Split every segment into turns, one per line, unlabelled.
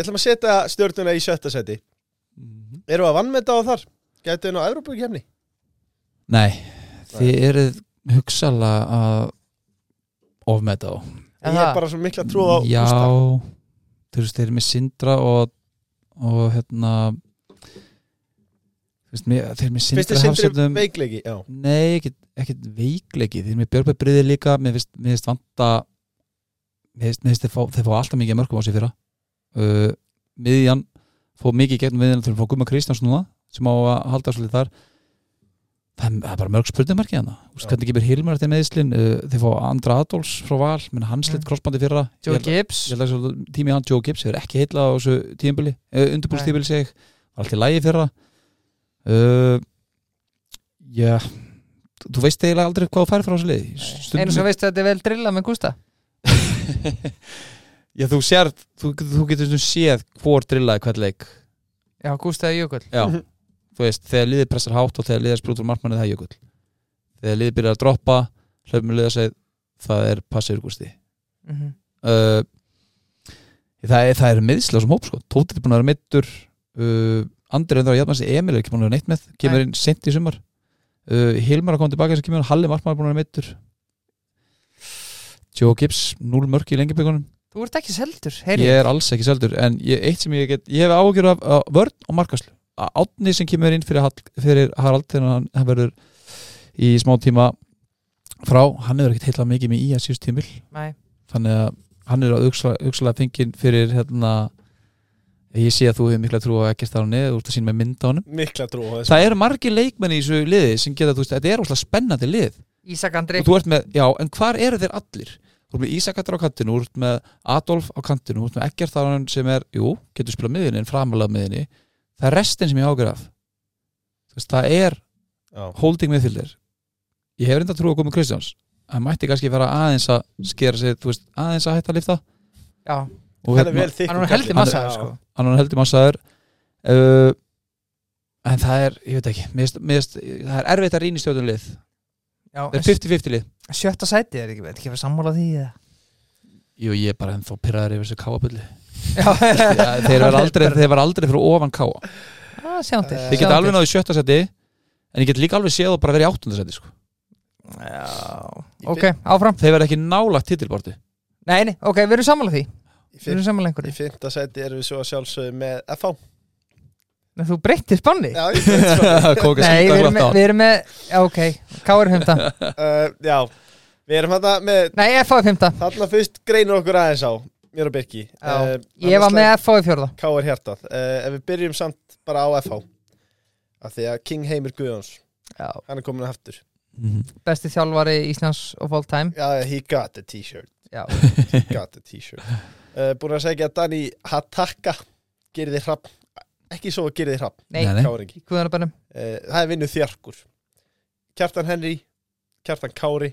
við ætlum að setja stjórnuna í sjötta seti
Mhm.
Erum við að vannmeta á þar? Gætu við ná Evrópukefni?
Nei, þið eruð hugsalega að ofmeta á.
Ég er bara svo mikla trú á
Já, þú veist, þeir eru með Sindra og, og hérna veist, mér, þeir eru með Sindra
sindri
hafsendum
veikleiki? Já,
Nei, ekkert, ekkert veikleiki. Þeir eru með Björnberg Bryði líka. Mér finnst, vanta mér finnst, þeir, fá, alltaf mikið mörgum á sig fyrra uh, miðjan fóð mikið gegnum miðjan til að fá Guma Kristjáns núna sem á að halda svolítið þar. Það er, bara mörg spurningarki hana
Já.
hvernig gefur Hilmar þetta meðslin uh, þeir fá Andra Adolfs frá Val menn hann slitt
Mm.
crossbandi fyrra.
Joe
Ég
Gibbs.
ég held að tími hann Joe Gibbs hefur ekki heitla á þessu tímbili uh, undirbúrstímbili seg allt í lægi fyrra. Uh, já þú veist eiginlega aldrei hvað þú fær frá þessu Stundum
einu sem veistu að þetta er vel drilla með Gústa
já þú sér þú, þú getur svona séð hvor drillaði hvern leik.
Já, Gústa eða Jökull.
Já. Þú veist þegar liðið pressar hátt og þegar liðið sprútur markmanni það er jökull. Þegar liðið byrjar að droppa hlaupum liðið að segja það er passir gústi.
Mm -hmm.
uh, það, er, það er meðsla sem hóp sko. Tótið er búin að vera mittur uh, Andri reyndar að jafna sig Emil er ekki búin að vera neitt með kemur
Nei.
inn sent í sumar. Uh, Hilmar að koma tilbaka sem kemur inn Halli Markmann er búin að vera mittur Joe Gibbs 0 mörk í lengjabökunum
Þú ert ekki seldur, heyri
ég er alls ekki seldur en ég, eitt sem ég get, ég hef ágjör af, af vörn og markaslu Átni sem kemur inn fyrir, Hall, fyrir Harald þegar hann, hann verður í smá tíma frá, hann hefur ekkert heitla mikið með í að síðust tímil
Nei,
þannig að hann er að aukslega fenginn fyrir hérna ég sé að þú hefur mikla trú á ekkert á hann eða úr að sína með mynd á hann
mikla trú á þessu.
Það eru margir leikmenn í þessu liði sem geta, þú veist, þetta er óslega spennandi lið.
Ísak Andri.
Og þú ert með, já, en hvar eru þeir allir þú ert með Ísakatar á kantinu, þú ert með Adolf á kantinu, þú ert með Eggert þar sem er, jú, getur spilað miðinni en framalega miðinni, það er restin sem ég ágjör af. Veist, það er
Já,
holding miðfylgir ég hef reynda trú að koma Kristjáns. Hann mætti kannski fara aðeins að skera sig, veist, aðeins að hætta að lifta
Já,
hann er vel þykkur
hann er heldur
kallinn.
massa
Já.
sko.
hann er heldur massaður. Uh, en það er, ég veit ekki mér finnst- það er erfitt að rýna í stjórnulið það er 50-50 lið.
Sjötta sæti er ekki, veit ekki vera sammála því eða?
Jú, ég er bara ennþá pyrraður yfir þessu káabulli
Já,
þeir var aldrei, þeir var aldrei fyrir ofan káa.
Ah,
Þeir
geta alveg náðu í sjötta seti en ég get líka alveg séð og bara verið í áttunda seti sko.
Já, ok, áfram.
Þeir verða ekki nálagt titilborti
Nei, nei, ok, við erum sammála því.
Í
Við erum sammála
Í
einhverju
fymta seti erum við svo að sjálfsögðu með FH
Nei, Þú breyttir spanni
Já, ég svo
Kóka
Nei, við erum, með, við erum með Já, ok, K er fymta
uh, Já, við erum þetta með
Nei, FH er fymta
Þarna fyrst greinur okkur aðeins á Mér og Birki. Uh,
Ég var með FH í fjórða.
K er hjartað. Uh, Ef við byrjum samt bara á FH Af því að King Heimir Guðjóns
Já,
Hann er komin að aftur.
Mhm.
besti þjálfari Íslands of all time.
Já, he got the t-shirt. He got the t-shirt. Uh, Búin að segja að Dani Hataka Gerði hrapp Ekki svo að gerði hrapp
nei,
uh, Það er vinnu þjarkur. Kjartan Henry Kjartan Kári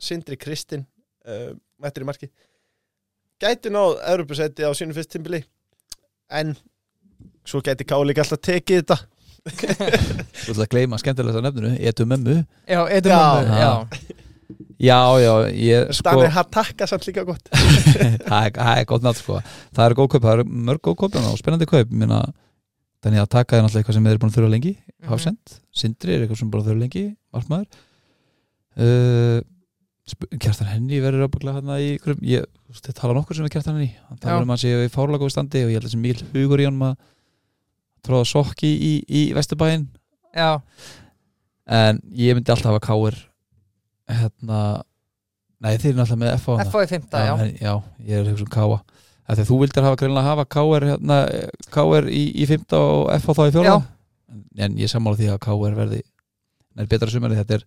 Sindri Kristinn uh, Mættur í marki Gæti náð Evropasæti á sínu fyrst tímbili En Svo gæti Káli ekki alltaf tekið þetta.
Þú ætla að gleyma skemmtilega það nefninu Etu mömmu.
Já,
Já.
mömmu Já,
Já, já, ég sko
Dani Hataka samt líka gott.
Það er, það er gott nátt sko. Það er góð kaup, það er mörg góð kaup og spennandi kaup. Minna, Þannig að taka er náttúrulega eitthvað sem við erum búin að þurfa lengi.
Mhm.
Hafsend, Sindri er eitthvað sem bara þurfa lengi Markmaður uh, sp- Kjartan Henny verður ábygglega hérna í einhverjum- ég, ég tala nokkur sem er Kjartan Henny hann talar um að hann sé í fárlega góð standi og ég held að þessi mikil hugur í honum að tróða sokki í, í Vesturbæinn.
Já,
en ég myndi alltaf hafa káir hérna nei þeir eru náttúrulega með hana.
FH í fymta, já
já, ég er að hugsa um káa Þegar þú vildir hafa greinlega hafa KR, hérna, KR í, í 5. og FH þá í 4.
Já.
En, ég sammála því að KR verði nær betra sumari, þetta er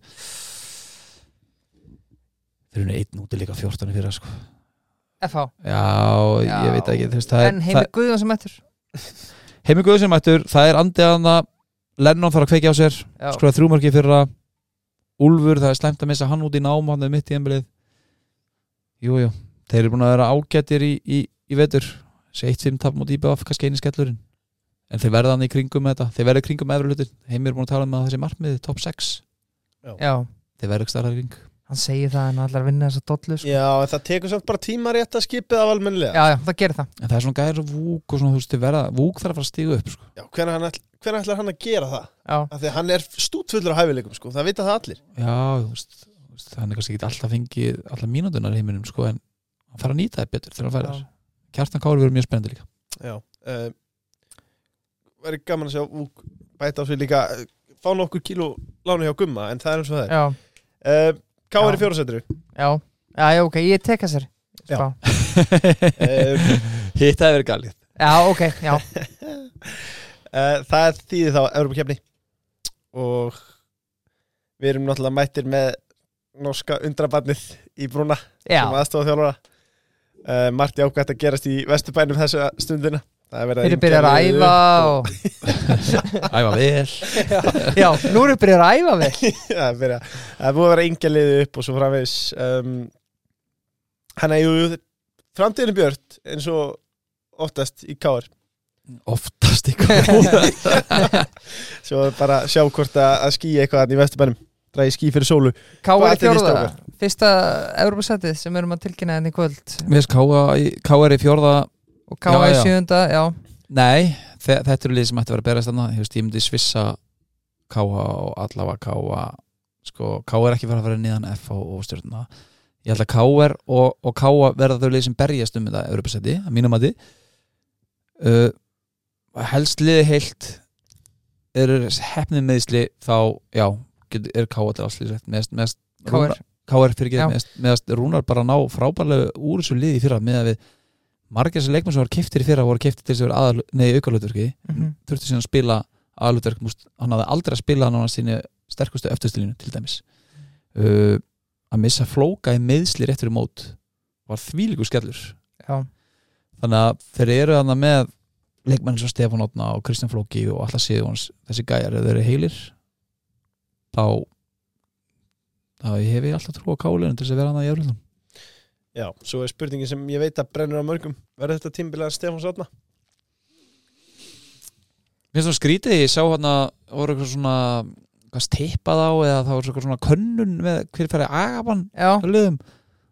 þeir eru einn úti líka 14 fyrir sko.
FH
Já,
Já.
ég veit ekki það er,
En heimi Guðjón sem ættur
Heimi Guðsum mættur, það er andið hana Lennon þarf að kveikja á sér
Já,
skruða þrjúmarki fyrra Úlfur, það er slæmt að missa hann út í nám hann er mitt í embilið Jú, jú, þeir eru búin að vera ágættir í, í, í vetur. Þessi 1-5 tap múti IBF, kannski eini skellurinn. En þeir verða hann í kringum með þetta. Þeir verða í kringum með efri hlutin, heimir er búin að tala um að þessi markmiði top 6,
já.
Þeir verða ekki starra í kring.
Hann segir það en allar vinna þessa dollu sko.
Já, en það tekur samt bara tíma rétt að skipið af almennilega.
Já, já, það gerir það.
En það er svona gæri vúk og svona, þú veist, þau verða vúk þarf að fara að stíga upp, sko.
Já, hvenær, hann ætl, hvenær ætlar hann að gera það?
já,
Af því að hann er stútfullur á hæfileikum sko, það vita það allir.
Já, þú veist, þú veist hann er kannski ekki alltaf fengið allar mínútunar í heiminum, sko en hann þarf að nýta það betur þegar hann færir
já.
Kjartan Kári verður mjög spennandi líka.
Já uh, Verður gaman að sjá Vúk bæta á sig líka uh, fá nokkur kíló lánu hjá Gumma en það er eins og það
já,
er. Uh, Káir í
Já.
fjórasetru
já, já, já, ok, ég tek að sér.
Hitt að verið galið.
Já, ok, já,
uh, Það þýðir þá Evropakefni og við erum náttúrulega mættir með norska undrabarnið í brúna
já.
sem aðstofa þjálfara uh, Marti ákvæmt að gerast í vesturbænum þessa stundina. Það er verið
þeir eru byrjar að æfa og...
Æfa vel.
Já, nú eru byrjar að æfa vel.
Það er er búið að vera yngja liðið upp og svo framvegis um, Hann er jú framtíðinu björt eins og oftast í káar
Oftast ykkur
Svo er bara sjá hvort að, skýja eitthvað í vesturbænum Dræði ský fyrir sólu.
Káa
Hvað ætlið þið,
fjórða, fyrsta Európa-sætið sem við erum að tilkynna henni í kvöld.
Mér veist Káa er í fjórða.
Og Káa
Já,
er
já.
sjönda, já.
Nei, þe þetta eru lið sem ætti að vera að berast þarna. Ég myndi svissa Káa og allavega Káa Sko, Káa er ekki fara að fara niðan F og, stjórnuna Ég held að Káa og, og Káa verða þau lið sem berjast um þetta Europasæti, að mínum að uh, helst liði heilt. Eru hefnið meðsli þá, já, get, er Káa til áslýsrætt meðast, meðast
er,
Káar fyrir ekki meðast, meðast Rúnar bara ná frábærlega úr þessu liði fyrra með að við margir þessi leikmenn sem var keftir í fyrra voru keftir til þess að nei, aukalutverki
Mhm.
þurfti síðan að spila aðalutverk hann hafði aldrei að spila hann á síni sterkustu öftustilínu til dæmis. Uh, að missa flóka í meðsli réttur í mót var þvílíku skellur.
Já,
þannig að þeir eru þannig með leikmenn og Stefán Otna og Kristján Flóki og alltaf Sigurvons, þessi gæjar þeir eru heilir þá þá hef ég alltaf trú á kálinu til þess að vera hann að járlunum
Já, svo er spurningin sem ég veit að brennur á mörgum Verður þetta tímbilega Stefán Sotna?
Mér finnst það skrítið, ég sá hann að voru eitthvað svona hvað steipað á eða það voru eitthvað svona könnun með hver færi agabann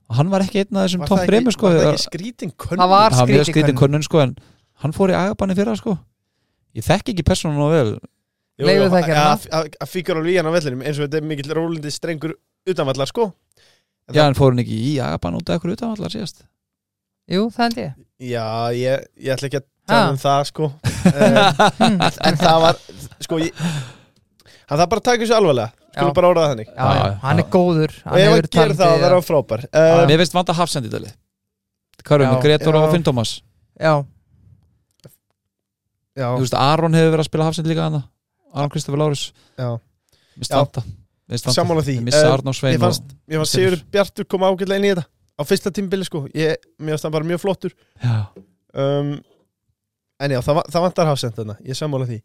og hann var ekki einn af þessum topp
ekki-
sko
Var það ekki skrítin könn?
það var skrítið könnun.
könnun sko en hann fór í agabanni fyrra sko ég þekki ekki persónu nú vel
Leifur það ekki hérna?
Að að- að fíkur alveg í hann á vellinum eins og þetta er mikill rólindi strengur utanvallar sko. En
já
það-
en fór hann ekki í agabann út af eitthvað utan allar síðast?
Jú, það held ég.
Já, ég, ég ætla ekki að tala um það sko. Um,
Hmm.
En það var sko ég, Hann þarf bara að taka þessu alvarlega. Skulum
Já.
bara orða það þannig.
Já, já, hann
já.
er góður
Og ef hann gerir það þá er hann frábær.
Mér finnst vanta hafsend í dali hvað erum
Já,
við, Gretor
já.
og Finn Thomas?
Já,
Já,
þú veist Aron hefur verið að spila hafsend líka hana Aron Kristoffer vanta.
Sammála því.
Ég
Eh, fannst, fannst Sigur Bjartur koma ágætlega inn í þetta. Á fyrsta tímbili sko. Ég, Mér fannst hann bara mjög flottur.
Já,
um, En já, það, það vantar hafsend þarna. Ég sammála því.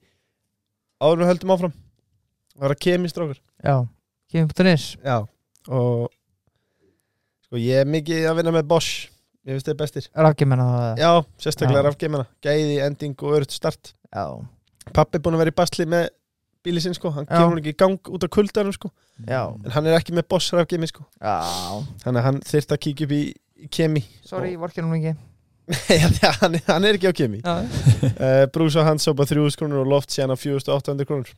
Áður við höldum áfram. Það var að kemist okkur
já. Kevin.is
Já. Og Sko ég er mikið að vinna með Bosch. Ég finnst þeir bestir.
Rafgemenna það?
Já, sérstaklega
Já.
rafgeimana Gæði, ending og örutt start.
Já,
Pappi er búin að vera í basli með bíli sinn sko. Hann
Já.
kemur ekki í gang út af kuldanum sko.
Já,
En hann er ekki með Bosch rafgeimi sko.
Já.
Þannig að hann þyrft að kíkja upp í, kemi
sorry, ég vorkir hún ekki.
Já, hann, hann er ekki á kemi.
Já,
uh, Brús og hans sopa 3000 krónur og loft síðan á 4800 krónur.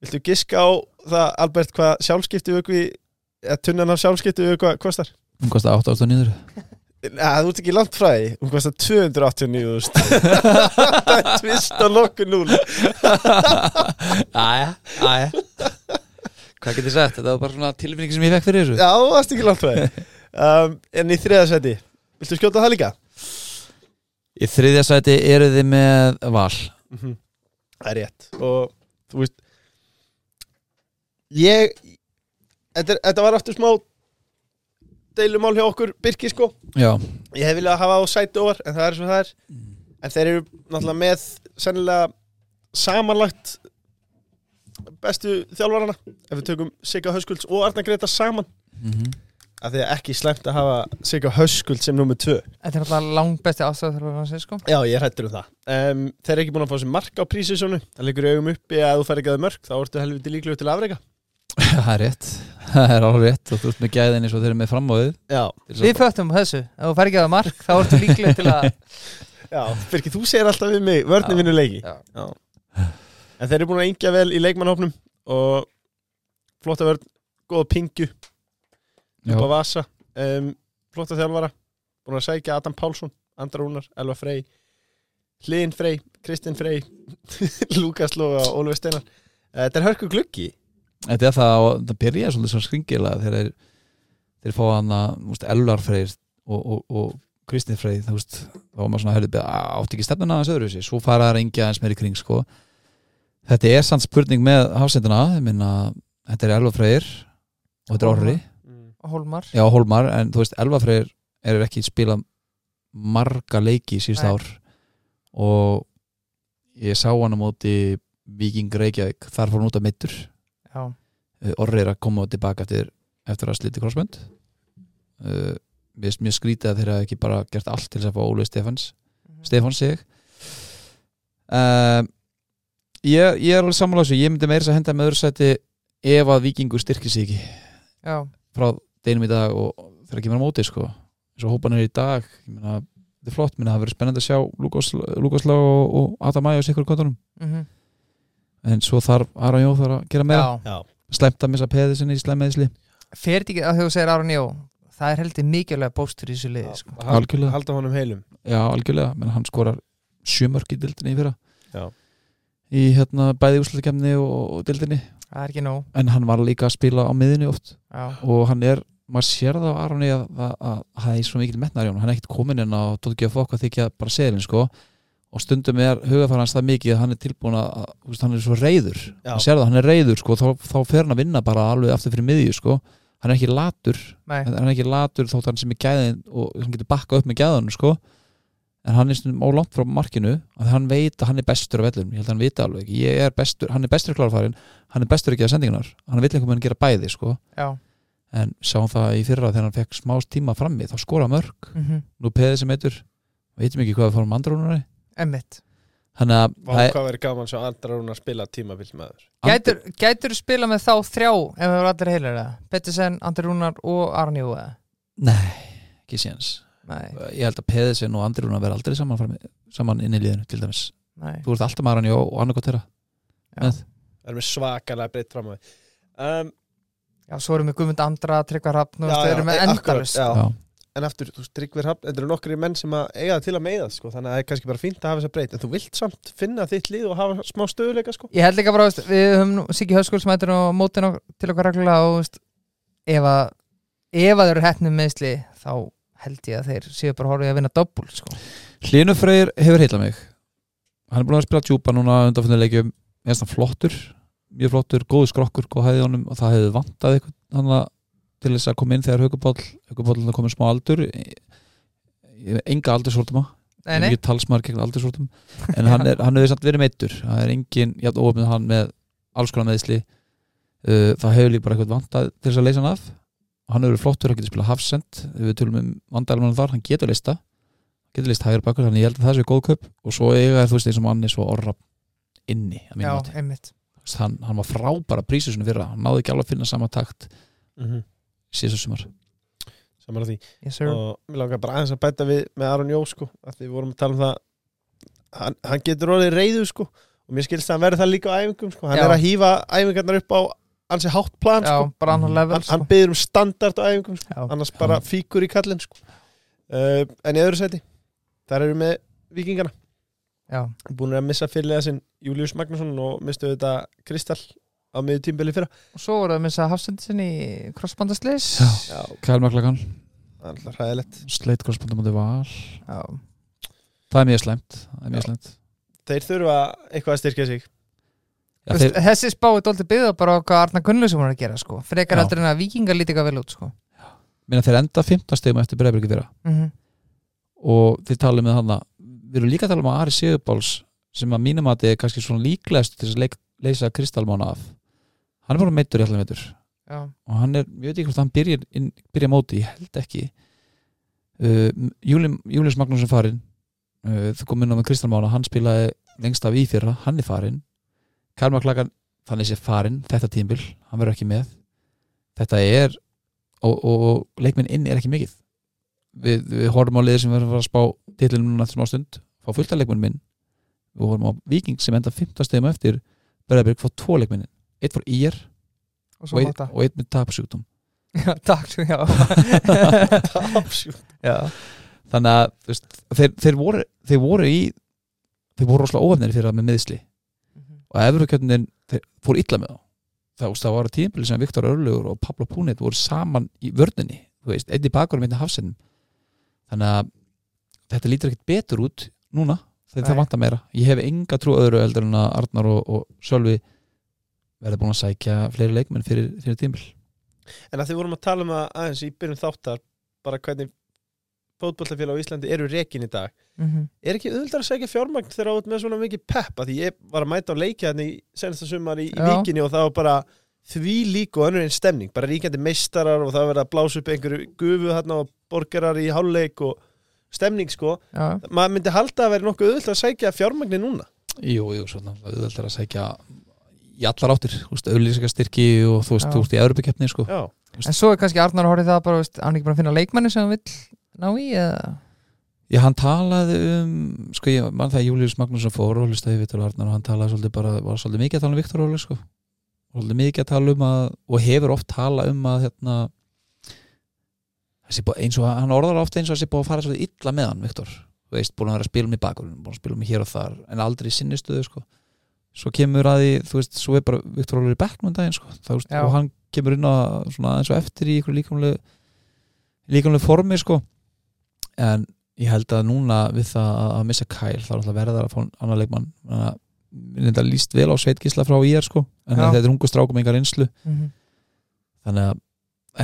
Viltu giska á það, Albert, hvað sjálfskipti vökvi eða tunnan af sjálfskipti vökvi kostar?
hún kostar 8.900
Nei, þú ert ekki langt því. Hún kostar 289 Það er tvist og nokkuð núl
Æja, æja Hvað getur ég sagt? Þetta var bara svona tilfinningi sem ég fekk fyrir þessu.
Já, þú varst ekki langt því. Um, En í þriðasæti Viltu skjóta það líka?
Í þriðja sæti eru þið með val.
Mhm. Það er rétt. Og þú veist Ég Þetta, þetta var aftur smá deilumál hjá okkur Birki sko.
Já,
Ég hef viljað hafa á sæti ofar en það er svo það er. En þeir eru náttúrulega með sennilega samanlagt bestu þjálfarana ef við tökum Sigga Höskulds og Arna Greta saman.
Mm
af því að ekki slæmt að hafa Sigga Höskuld sem nummið tvö.
Þetta er alltaf langt besti hans sko.
Já, ég hættur um það. Um, Þeir eru ekki búin að fá sér mark á prísisónu það liggur í augum uppi að þú fær ekki að mörg þá ertu helviti líklegur til að afreika
það er rétt. Það er alveg rétt og þú ert með gæðin eins og þeir eru með framóðið
Já,
Við föttum þessu, ef þú fær ekki að mark þá ertu líklega til að
já, Birgir, þú segir alltaf við mig vörni
Já.
vinnu leiki.
Já.
En þeir eru búin að yngja vel í leikmannhópnum og flotta vörn, góða pingju
Já.
upp á vasa. Um, flotta þjálfara búin að sækja Adam Pálsson, Andra Rúnar Elva Frey, Hlyn Frey Kristinn Frey Lukas Lóga og Ólfur Steinar. Eh, Þetta er hörku gluggi
Þetta er það og það byrja svolítið svo skringilega þegar þeir, fá hann að Elvar Freyr og, og, og Kristinn Freyr þú veist, þá var maður svona hörðu átti ekki stefnuna aðeins öðru þessi, svo fara það engja aðeins meir í kring sko. þetta er samt spurning með hafsendina, minna þetta er Elvar Freyr og þetta er Orri.
Hólmar.
Já Hólmar, en þú veist Elvar Freyr er ekki spilað marga leiki síðust ár og ég sá hann á móti Viking Reykjavík, þar fór hann út af meittur
Já,
uh, Orri er að koma tilbaka eftir, eftir að sliti krossbönd uh, mér finnst mjög skrítið að þeir hafa ekki bara gert allt til þess að fá Óli Stefans Stefans sig. Uh, ég, ég er alveg sammála þessu. Ég myndi meira að henda með öðru sæti ef að vikingur styrkir sig ekki
já,
frá deginum í dag og þegar kemur á móti sko. eins og hópan er í dag þetta er flott, minna, það verður spennandi að sjá Lukas, Lukas Lá og, og og sikur kontunum,
mhm,
en svo þarf Aron Jó þarf að gera meira, slæmt að missa peði sinni í slæmmeðisli
Fer þetta ekki að þegar þú segir Aron Jó Það er heldur mikilvæg bóstur í þessu liði sko.
Algjörlega.
halda honum heilum.
Já, algjörlega, menn hann skorar sjömörk í dildinni í fyrra.
Já.
í hérna bæði úrslutakemni og, og dildinni,
Það er ekki nóg.
En hann var líka að spila á miðinni oft.
Já,
og hann er, maður sér það á Aroni að, að, að, að það er svo mikil metnar í honum. Hann er ekkert komin á Tóti Gjöf Fokk að þykja bara seðilinn sko og stundum er hugafæra hans það mikið að hann er tilbúin að, veist, hann er svo reyður hann það, hann er reyður sko, þá, þá fer hann að vinna bara alveg aftur fyrir miðju sko. Hann er ekki latur,
nei,
hann er ekki latur þótt hann sem er gæðin og hann getur bakkað upp með gæðanum sko. En hann er stundum ólangt frá markinu að hann veit að hann er bestur af vellum. Ég held að hann vita alveg, ég er bestur hann er bestur í klárfærin, hann er bestur ekki að sendingunar hann vil eitthvað með hann gera bæði sko.
Já.
En sáum það í fyrra þegar hann fekk smá tíma frammi þá skora mörg,
mhm,
nú peði sem eitur veitum ekki hvað við fórum andrúnari
Emmitt
þannig að
Vá,
það
hvað verið gaman svo Andra Rúnar spila tímabill með þér
Gætur, gætur spila með þá þrjá ef það voru allir heilir eða? Pettersen, Andri Rúnar og Aron Jó eða?
nei, ekki séns
Nei,
ég held að Peðisen og andrúna verða aldrei saman, frammi, saman inn í liðinu til dæmis
nei
þú ert alltaf maður hann og annarkot þeirra
Já,
með.
Það er með svakalega breytt fram á því um,
já svo erum við Guðmund Andra, Tryggvar Hafn og það
já,
erum við
e- akkurat,
endalust
já.
Já.
En aftur, þú veist, Tryggvir Hafn Þetta eru nokkri menn sem að eiga það til að meiða sko, Þannig að það er kannski bara fínt að hafa þess að breytt En þú vilt samt finna þitt lið og hafa smá stöðuleika sko.
Ég held líka bara, veist, við höfum nú Siggi Höskul sem hættur á mótin og, til okkar reglulega og veist, ef að ef að þeir eru hættnum meðsli þá held ég að þeir séu bara horfið að vinna doppul sko.
Hlynur Freyr hefur heitla mig hann er búin að spila djúpa núna undanfjörnuleikjum er það flottur, mjög flottur góðu skrokkur, góð hæði honum og það hefði vantað eitthvað hann að til þess að koma inn þegar Haukupáll er komin smá aldur. Enga ég
nei,
er ekki talsmaður gegn aldursvortum en hann, er, hann hefur samt verið meittur það er engin, ég hafði ofnið hann með alls konar meðsli uh, það hefur líka bara eitthvað vantað til þess að leysa hann af. Og hann hefur verið flottur, hann getur spilað hafsend. Við tölum um vandælum þar, hann getur lista getur list hægur bakur, þannig ég held að það sé góð kaup. Og svo eiga er þú veist eins og manni svo orra inni að
já,
hann, hann var frábæra prísusinu fyrra. Hann náði ekki alveg að finna sama takt.
Mm -hmm.
Síðast sumar
Saman að því
yes.
Og mér langar bara aðeins að bæta við með Aron Jó sko, að Því við vorum að tala um það Hann, hann getur orðið reyðu sko, Og mér skilst að hann verði það líka á æfingum sko. Hann
Já.
er að hýfa æfingarnar upp á Ansi hátt plan
já,
sko.
bara annan level
hann, hann
sko.
byður um standard á æfingum sko.
já,
annars bara fíkur í kallin sko. uh, en í öðru sæti þar eru við með vikingana
já,
búin að missa fyrirlega sinn Július Magnússon og mistu þetta Kristall á miður tímbili fyrra.
Og svo voru það að missa hafsendi sinni í crossbandaslis
Já.
já,
Kæl Maklagan,
það er alltaf hræðilegt.
Sleit korsbandum á því val.
Já,
það er mjög slæmt, það er mjög
Já.
slæmt.
Þeir þurfa eitthvað að styrkja sig.
Já, þeir,
þessi spá er dólti byggða bara á hvað Arna Gunnlaugsson var að gera sko. frekar heldur en að vikingar líti eitthvað vel út sko.
minna, þeir enda 15 stegum eftir Breiðbyrgi fyrra.
Mm
og þið talum með hana við erum líka að tala um að Ari Sigurbáls sem að mínum að þið er kannski svona líklegast til að leik, leysa Kristalmána af hann er bara meittur í allir meittur
já,
og hann er, ég veit ekki hvort hann byrjar, inn, byrjar móti, ég held ekki. Uh, Júli, Július Magnússon farinn. Uh, þú kom inn á með Kristalmána, hann spilaði lengst af í fyrra, hann er farinn. Karma Klagan þannig sé farinn, þetta tímbil hann verður ekki með. Þetta er og, og, og leikminn inn er ekki mikið. Við, við horfum á liðir sem verður að að spá titlinum núna eftir smá stund. Fá fullt af leikminn minn við horfum á Viking sem enda 15 stegum eftir. Berðabrik fá tvo leikminnin eitt fór ír
og
og, eitt- og eitt með tapsjúkdóm
Já, svo, já.
Tapsjúkt.
Já,
þannig að veist, þeir, þeir, voru, þeir voru í þeir voru rosalega óöfnir fyrir það með miðsli og Efrukjöndin þeir fór illa með þá. Þú veist, það var tímpili sem Viktor Örlugur og Pablo Púnit voru saman í veist, einn í bakurum, einn í hafsennum þannig að þetta lítur ekkert betur út núna þegar það vantar meira. Ég hef enga trú öðru eldur en að Arnar og, og Sölvi verða búin að sækja fleiri leikmenn fyrir, fyrir tímpil
En að þið vorum að tala um að aðeins í byrjun þáttar bara hvernig fótbollafélag á Íslandi eru rekin í dag.
Mhm.
er ekki auðvitað að segja fjármagn þegar átt með svona mikið peppa því ég var að mæta á leikja hann í senasta sumar í, í vikinni og það var bara því lík og önnur einn stemning. Bara ríkjandi meistarar og það var verið að blása upp einhverju gufu þarna og borgarar í hálfleik og stemning sko.
Já,
maður myndi halda að vera nokkuð auðvitað að segja fjármagni núna.
Jú, jú, svona auðvitað að sækja í allar áttir, auðlýsingarstyrki og þú veist, þú veist, í Európa-keppni sko.
Já,
En svo er kannski Arnar horið það bara, veist, hann er ekki bara að finna leikmanni sem hann vill ná í eða
Já, hann talaði um sko, ég mann það að Július Magnússon fór og hlustaði Viktor Arnar og hann talaði svolítið bara var svolítið mikið að tala um Viktor Óli sko. svolítið mikið að tala um að og hefur oft talað um að hérna eins og hann orðar ofta eins og þessi búið að fara svolítið illa með hann Viktor, þú veist, búin að vera að spila um í bakurinn búin að spila um hér og þar, en aldrei í sinni stöðu sko. Svo kemur að því þú veist, svo er bara Viktor Óli í bekknum daginn sko. Það, veist, og hann kemur inn á svona eins og eftir í ykkur líkamlega líkamlega formi sko. en ég held að núna við það að- að missa Kyle þá er alltaf verðar að fá annar leikmann þannig að mér er þetta líst vel á Sveitgísla frá IR sko, en þetta er ungu strákum engar einslu,
Mhm.
þannig að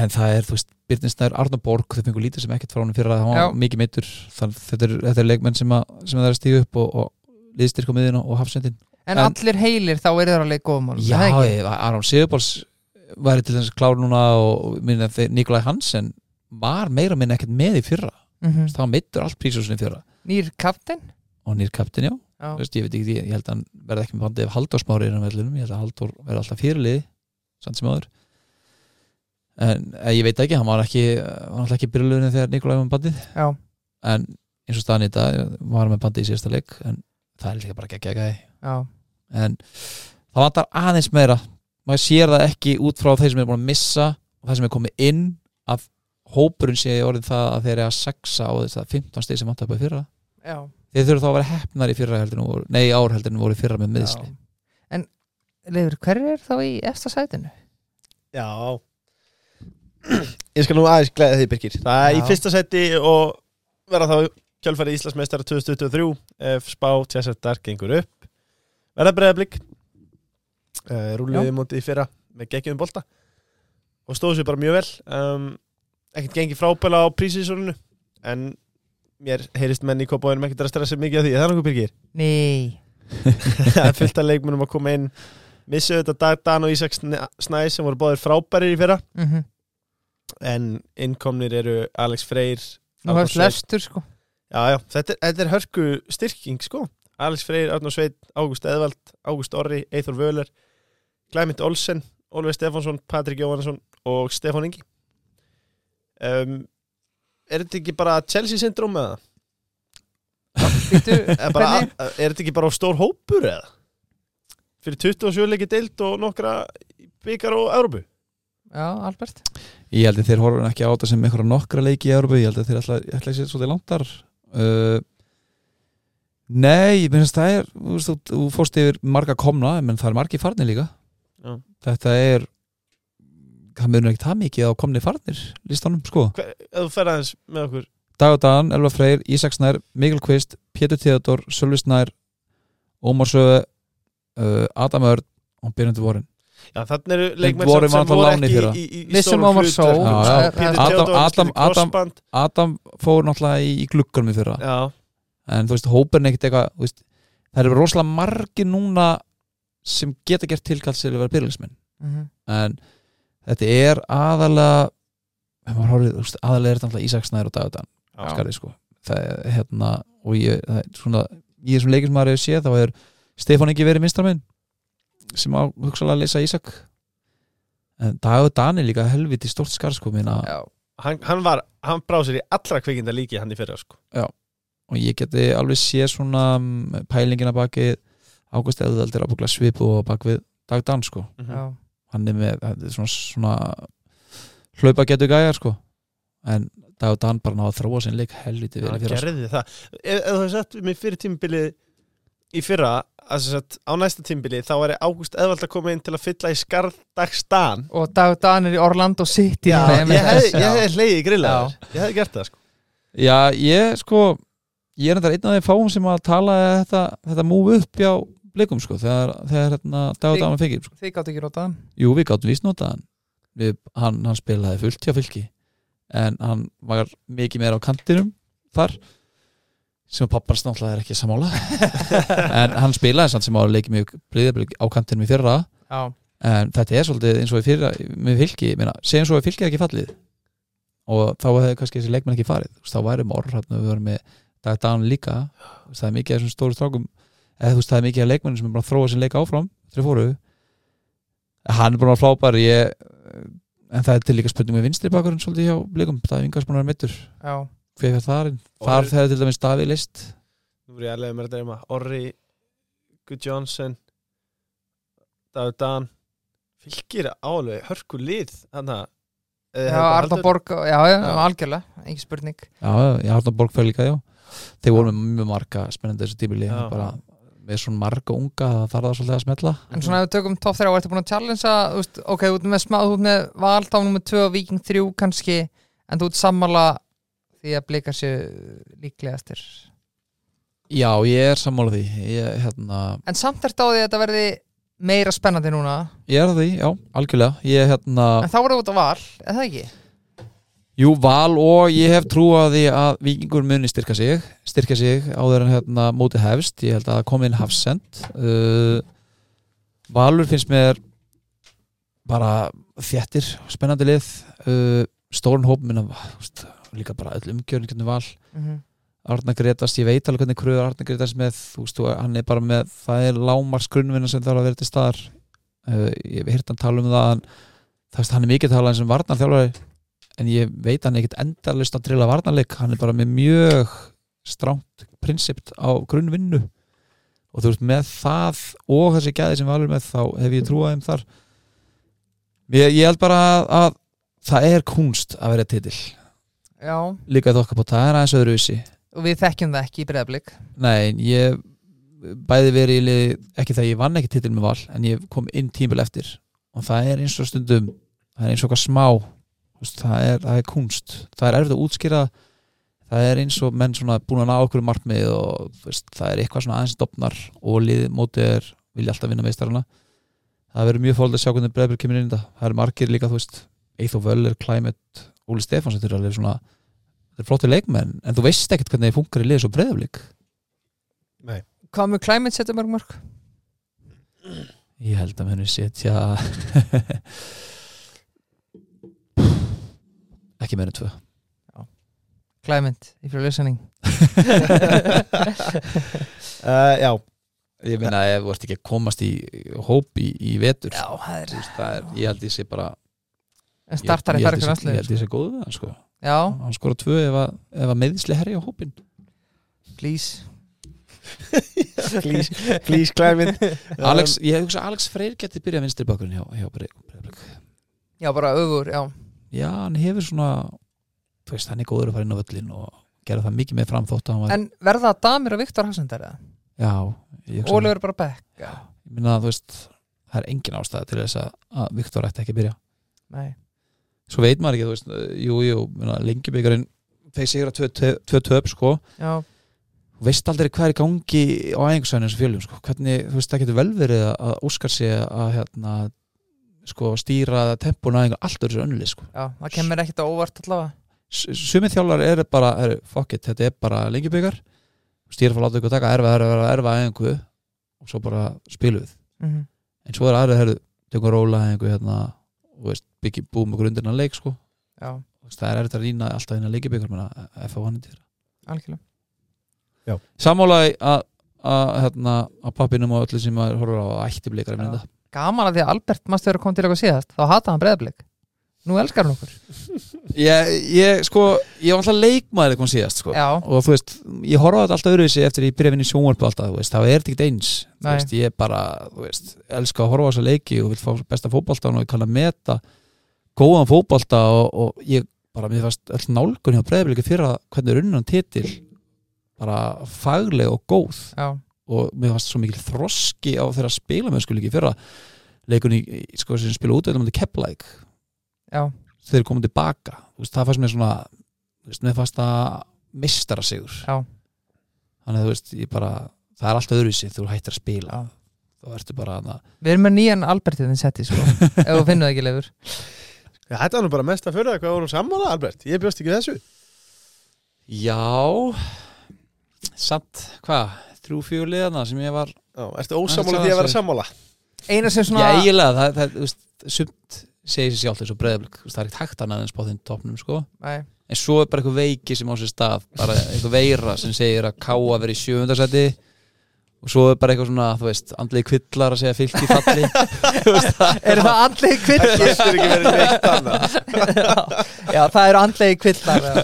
en það er, þú veist, Byrninsnær Arnar Borg þau fengur lítið sem ekkert frá hann fyrir að
Já.
var mikið meittur, þannig að þetta er, þetta er leikmenn sem, að, sem það er að stíga upp og, og liðstyrk á miðin og, og hafsendin
En,
En-
allir heilir þá er það alveg góðum mál
Já, Aron Sigurbóls væri til þess að klára núna og minna þeir Nikolai Hansen var meira minn ekkert með í fyrra.
Mm
það var meittur allt prísjósinni fyrra.
Nýr kapten
og nýr kaptin, já.
Já,
Veist, ég veit ekki, ég held að hann verði ekki með bandið ef Halldór smári er á vellinum, ég held að Halldór verði alltaf fyrirliði, samt sem áður. En eh, ég veit ekki hann var ekki, hann var alltaf ekki byrjulegurinn þegar Nikolai var með bandið,
já,
en eins og staðan í dag var hann með bandið í síðasta leik en það er líka bara
já
en það vantar aðeins meira. Maður sér það ekki út frá þeir sem er búin að missa og það sem er komið inn að hópurinn sé orðið það að þeir eru að sexa á þess að 15 stig sem vantar búið fyrra.
Já,
þeir þurfa þá að vera hefnar í fyrra voru, nei í ár heldur en voru í fyrra með miðsli
já. En, Leifur, hver er þá í efsta sætinu?
Já. Ég skal nú aðeins glæða því Birgir. Það er í
Já.
fyrsta seti og verða þá kjölfæri Íslandsmeistara 2023 ef spá tjæsartar gengur upp verða breyðablík uh, rúliði mútið í fyrra með geggjum bolta. Og stóðu sér bara mjög vel. Um, ekkert gengið frábæla á prísísorinu en mér heyrist menn í kópáinum ekkert að stressa mikið af því, er það nokkuð Birgir?
Nei.
Það er fullt af leikmunum að koma inn. Missu þetta Dag Dan og Ísak Sne- Snæs sem voru báðir frábærir í fyrra.
Mm
en innkomnir eru Alex Freyr
Nú
Arnór
hefst
Sveinn.
lestur sko.
Já, já, þetta, er- þetta er hörku styrking sko Alex Freyr, Arnur Sveit, Ágúst Eðvald Ágúst Orri, Eithor Völer Glæmynd Olsen, Ólfur Stefánsson Patrik Jóhannesson og Stefán Ingi um, er þetta ekki bara Chelsea syndrom eða? Er, bara, er þetta ekki bara stór hópur eða? fyrir 27 leiki deild og nokkra byggar og Európu
Já, Albert
ég held að þeir horfum ekki á þetta sem einhverja nokkra leiki í Európa, ég held að þeir ætla, ætla að sér svolítið langt þar uh, nei, ég minnst það er þú, veist, þú, þú fórst yfir marga komna menn það er margi farnir líka.
Já.
þetta er það munur ekki það mikið á komni farnir listanum, sko.
Hver, ef þú fer aðeins með okkur.
Dag og Dan, Elva Freyr, Ísak Snær, Mikkel Kvist, Pétur Theodor, Sölvi Snær, Ómar Söðu, uh, Adam Örn og Byrjandi Vorin.
Já, þannig eru leikmenn sem
vantar
voru ekki í, í, í
er-
Pétur
Adam- Adam- Adam-. Adam fór náttúrulega í, í glugganum í fyrra,
Já,
en þú veist, hópurinn ekkert eitthvað, þú veist, það eru rosalega margir núna sem geta gert tilkall til að vera byrjulismenn,
Mhm.
en þetta er aðalega, ef maður horfið, þú veist, aðalega er þetta náttúrulega Ísak Snær og Dag og Dan,
Já.
skarði, sko. Það er hérna, og ég, það er svona, í þessum leikir sem maður hefur séð, þá er Stefán ekki verið minnstraminn sem á hugsalega að leysa Ísak en Dagur Dan er líka helviti stórt skar sko
Já,
hann, hann var, hann bráð sér í allra kvikinda líki hann í fyrra sko
og ég geti alveg sé svona mm, pælingina bakið Ágúst Eðvald er ábúkla svipu og bakvið Dag Dan sko.
Mhm.
já,
hann er með þetta er svona, svona hlaupa getur gæjar sko. En Dagur Dan bara náða að þróa sinn leik helviti vel í fyrra sko.
gerði það. Ef, ef þú hefði sett mig fyrir tímbili í fyrra sagt, á næsta tímbili þá væri Ágúst Eðvald að koma inn til að fylla í skardagstan
og Dag Dan er í Orlando City
Já,
með
ég hefði hleyið í grillaður Ég hefði gert það sko.
Já, ég sko ég er þetta einn af þeim fáum sem að tala þetta, þetta múi upp hjá blikum sko, þegar, þegar hérna Dan fengið sko.
Þið gáttu ekki rótað hann?
Jú, við gáttum víst notað hann. Við, hann, hann spilaði fullt hjá fylki en hann var mikið meira á kantinum þar sem pappars náttúrulega er ekki sammála. En hann spilaði samt sem á að leiki mjög breyðablik á kantinum í fyrra.
Já,
en þetta er svolítið eins og í fyrra með fylki, meina, segjum svo að fylki er ekki fallið. Og þá hefði kannski þessi leikmenn ekki farið, þá væri morr við varum með Dag Dan líka. Þú veist, það er mikið af þessum stóru strákum. Eða þú veist það er mikið af leikmennum sem er bara að þróa sin leika áfram þegar fóru. Hann er bara flábær ég, en það er til líka spurning með vinstri bakurinn svolítið hjá blikum, það er yngast búin að vera mittur fyrir þar
er-
þegar til dæmis Davíð list.
Nú voru ég alveg með þetta um að Orri Good Johnson David Dan. Fylgir áalveg hörku lið Þannig að
já
hefði bara
Arna
haldið-
Borg Já, já,
Já.
algjörlega, ekki spurning.
Já, það borgfæð líka, já þeir voru með mjög marga spennandi þessu tímili bara með svona marga unga það þarf það svolítið að smetla
En svona ef við tökum top 3 og ertu búin að challengea ok, þú ert með smá, þú ert með val þá nummer 2 og Viking 3 kannski en þú ert sammála því að blika sér líklegastir
já, ég er sammála því. Ég, hérna,
En samt ert á því að þetta verði meira spennandi núna?
Ég er því, já, algjörlega. Ég, hérna,
en þá voru út á val, eða það ekki?
Jú, val og ég hef trú á því að vikingur muni styrka sig styrka sig áður en hérna móti hefst. Ég held að það komi inn hafsend uh, Valur finnst mér bara þjættir spennandi lið. Uh, stórun hóp minna líka bara öll umgjörn hvernig val.
Mm -hmm.
Arna Gretast, ég veit alveg hvernig kröður Arna Gretast með, þú veist, hann er bara með það er lámars grunnvinna sem þarf að vera til staðar. Uh, ég hef hýrt hann tala um það en það veist, hann er mikið talað eins og varnar þjálfari en ég veit hann er ekkit endalist að drilla varnarleik, hann er bara með mjög stránt prinsipt á grunnvinnu. Og þú veist, með það og þessi gæði sem valur með þá hef ég trúað þeim þar. Ég, ég held bara að, að það er kunst að vera titil
Já,
líka í þokkapót, það er aðeins öðruvísi.
Og við þekkjum það ekki í breyðablik
Nei, ég bæði verið ekki það ég vann ekki titil með val en ég kom inn tímil eftir. Og það er eins og stundum það er eins og eitthvað smá það er, það er kunst, það er erfitt að útskýra. Það er eins og menn svona búin að ná okkur markmið og þú veist, það er eitthvað svona aðeins dopnar og liði mótið er vilja alltaf vinna meistarana. Það verður mjög fólk að sjá hvernig breyður kemur inn í þetta. Það eru margir líka, þú veist Eithó Völler, Climate, Óli Stefáns þetta er alveg svona, þetta er flótti leikmenn en þú veist ekkert hvernig þið funkar í liði svo breyðaflik
Nei.
Hvað með climate setja mörg mörg?
Ég held að muni setja ekki meira en tvö.
Climate, if you're listening.
Uh, Já.
Ég meina ef þú ert ekki að komast í hóp í, í vetur
Já, það er
veist, það er, ég held ég sé bara
En startar í
ég, ég, held
fergur
ég, held ég sé góð við það sko.
Já,
hann skora tvö ef að, ef að meðisli herri á hópin
please.
Please, please climate
Alex, ég hugsa að Alex Freyr geti byrjað vinstri bakgrunn hjá, hjá Breiðablik.
Já, bara öfur, já
Já, hann hefur svona þú veist, hann er góður að fara inn á völlin og gera það mikið með framþótt var,
En verða það Damir og Viktor Hassendar eða?
já,
verður bara
ég minna veist það er engin ástæða til þess að, Viktor ætti ekki að byrja.
Nei.
Svo veit maður ekki, þú veist, jú, jú lengjubíkarinn, þeir sigur að tvö, töp, sko,
Já,
veist aldrei hvað er í gangi á æfingsvæðinu þessu fjöljum, sko, hvernig, þú veist, það getur vel verið að Óskar sé að, hérna sko, stýra tempun aðeins allt öðru önnulið, sko.
Já, það kemur ekkert á óvart allavega.
S- sumir þjálfar er bara, er, fuck it, þetta er bara lengjubíkar stýra að láta ykkur taka erfa, erfa, erfa æfingu og svo bara spilu við.
Mm -hmm.
en svo er aðrið, herru, tökum róla æfingu hérna, og veist, byggi búið með grundirna leik, sko.
Já,
það er erfitt að rýna alltaf að leikjabikar menna F1 til
algjörlega.
Sammálaði að, að, hérna, á pappinum og öllu sem maður horfur á að
gaman að því að Albert að kom til okkur síðast? Þá hata hann breyðablik nú elskar hann okkur.
Ég, ég, sko, ég var alltaf leikmaður eitthvað síðast, sko.
Já,
og þú veist, ég horfa á þetta alltaf öðruvísi eftir ég byrja að vinna í sjónvarpu alltaf, þú veist, þá er ekkert eins þú
Nei.
veist, ég bara, þú veist, elska að horfa á þessa leiki og vil fá besta fótboltan og ég kann að meta góðan fótbolta og, og ég bara, mér fannst öll nálgun hjá breyðabliki fyrir að hvernig er unnan titil bara fagleg og góð.
Já,
og mér fannst svo mikil þroski á þeirra spila með sko líki fyrir að leikunni, í- sko, sem spila út eða Keplæk,
já,
þeir komum tilbaka. Þú veist, það fannst mér svona þú veist, mér fannst það mistara sigur
já,
þannig að þú veist, ég bara það er allt öðruvísi þú hættir að spila.
Já.
þá ertu bara að
við erum með nýjan Albert þinn setti sko, ef þú finnur það ekki leifur.
Já, þetta var nú bara mest að fyrir það hvað vorum sammála, Albert. Ég bjóst ekki þessu.
Já. Samt, hvað, þrjú fjögur liðana sem ég var
Já, ertu ósammála
Það er
því að vera
svo-
sammála?
Eina sem
já,
svona
eiginlega, það, það, veist, sumt segir sér sjálft eins og breyðablík það er ekkert hægt annað en spá þinn topnum, sko.
Nei,
en svo er bara eitthvað veiki sem á sér stað bara eitthvað veira sem segir að káa verið í sjöfundarsæti og svo er bara eitthvað svona, þú veist, andlegi kvillar að segja fylki falli. Það
er það andlegi
Það
kvillar
getur ekki verið neitt annað.
Já, það eru andlegi kvillar já.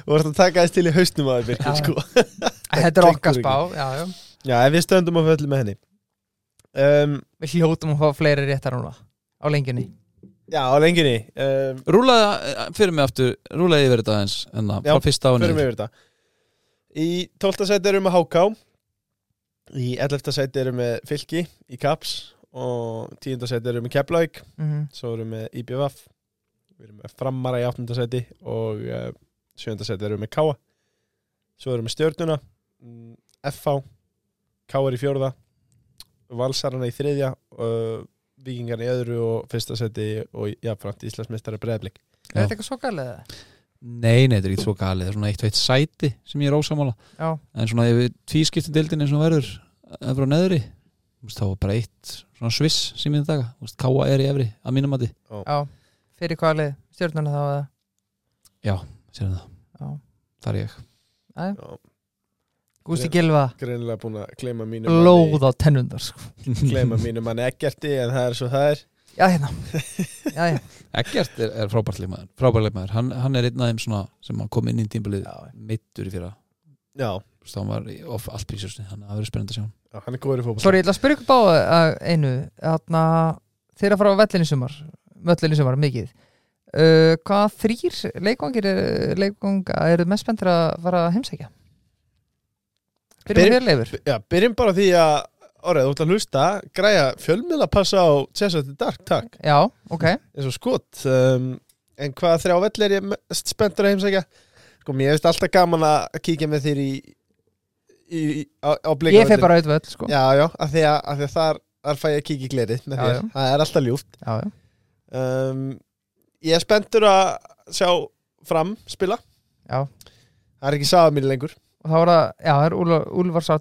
Þú ert að taka þess til í hausnum að þér,
Já.
Birkir, sko
þetta er okkar spá já, já.
Já, ef við stöndum á föllu með henni um,
við hljótum að fá fleiri réttar núna á lengjunni
Já, á lenginni um,
rúlaði eh, fyrir mig aftur, rúlaði yfir þetta eins en það,
Já,
frá fyrsta á
Förum
niður
yfir þetta Í 12. sæti erum við HK Í 11. sæti erum við Fylki í Kaps og 10. sæti erum við Keflavík
mm
svo erum við IBVF við erum með Framara í 8. sæti og uh, 7. sæti erum við með Káa svo erum við Stjörnuna mm, FH Káar í fjórða Valsarana í þriðja uh, Víkingarna í öðru og fyrsta sæti og jafnframt Íslandsmeistari Breiðblik
er þetta eitthvað svo galið eða?
Nei, nei, þetta er ekki svo galið, það er svona eitt og eitt sæti sem ég er ósamála,
já,
en svona ef við tvískiptum deildin eins og verður efra á neðri, þú veist, þá er bara eitt svona sviss sem ég daga, þú veist, káa er í efri að mínum mati,
já, fyrir hvað lið? Stjórnuna þá eða?
Sér það,
já,
þar er ég.
Já,
Gústi Gilva
greinilega búin að gleyma mínu
blóð á tennundar sko.
gleyma mínu manni. Ekkerti en það er svo það er.
Já, hérna. Já, já,
Eggert er, er frábært leikmaður, frábært leikmaður hann, hann er einn af þeim svona sem hann kom inn í tímbalið
Já.
meittur í fyrra.
Já,
hann var í off allt prísjósni, þannig að það verður spennandi að sjá hann.
já hann er góður í fótboll
Sorry, ég ætla að spyrja ykkur bá uh, einu. Þarna, þeir að fara á vellin í sumar Vellin í sumar, mikið. Uh, Hvaða þrýr leikvangir er- leikvanga eru mest spenntir að fara að heimsækja? Byrjum þér leifur
Já, byrjum bara því að Árið, þú ert að hlusta, græja fjölmiðla passa á Chessat Dark, takk
Já, ok
eins og skot um, En hvaða þrjá vell er ég mest spenntur að heimsækja? Sko, mér finnst alltaf gaman að kíkja með þér í, í, í á, á
Ég feg bara auðvöld sko.
Já, já, af því að, af því að þar, þar fæ ég að kíkja í glerið með þér. Það er alltaf ljúft
já, já.
um, Ég er spenntur að sjá fram spila
Já.
Það er ekki saga mínu lengur
Og þá er það, já, það er Úlfar, Úlfar
Já,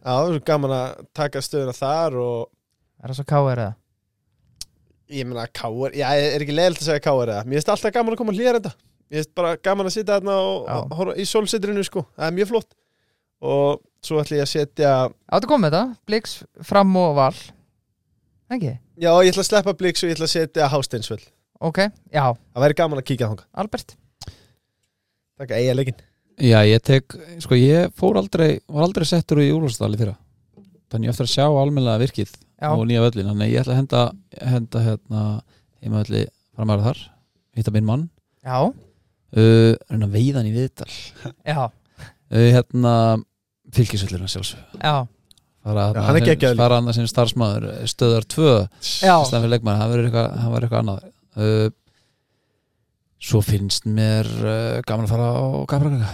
það er svo gaman að taka stöðuna þar og
Er það svo káir eða?
ég meina káar, já, ég er ekki leiðilegt að segja káar eða, mér finnst alltaf gaman að koma að hlýra þetta. Mér finnst bara gaman að sitja þarna og, og horfa í sólsetrinu sko, það er mjög flott. Og svo ætla ég að setja
Áttu komið þetta, Blix, Fram og Val. Ekki?
já, ég ætla að sleppa blíks og ég ætla að setja Hásteinsvöll,
Ok, já,
það væri gaman að kíkja þanga
Albert.
Takk eiga leikin
Já, ég tek, sko ég fór aldrei var aldrei settur í úrlóðstali fyrra. Þannig ég eftir að sjá almennilega virkið
Já,
og nýja völlin, þannig að ég ætla að henda henda hérna heima völli framæra þar, hitta minn mann.
Já,
uh, reyna að veiða hann í viðtal.
Já,
uh, hérna fylgisvöllina sjálfsög
já
Já,
fara þarna
hann er geggjaður líka.
fara hann sem starfsmæður stöðar tvö
Já,
stæðan fyrir leikmann, það verður eitthvað, það verður eitthvað annað. Uh, svo finnst mér uh, gaman að fara á Gabraganga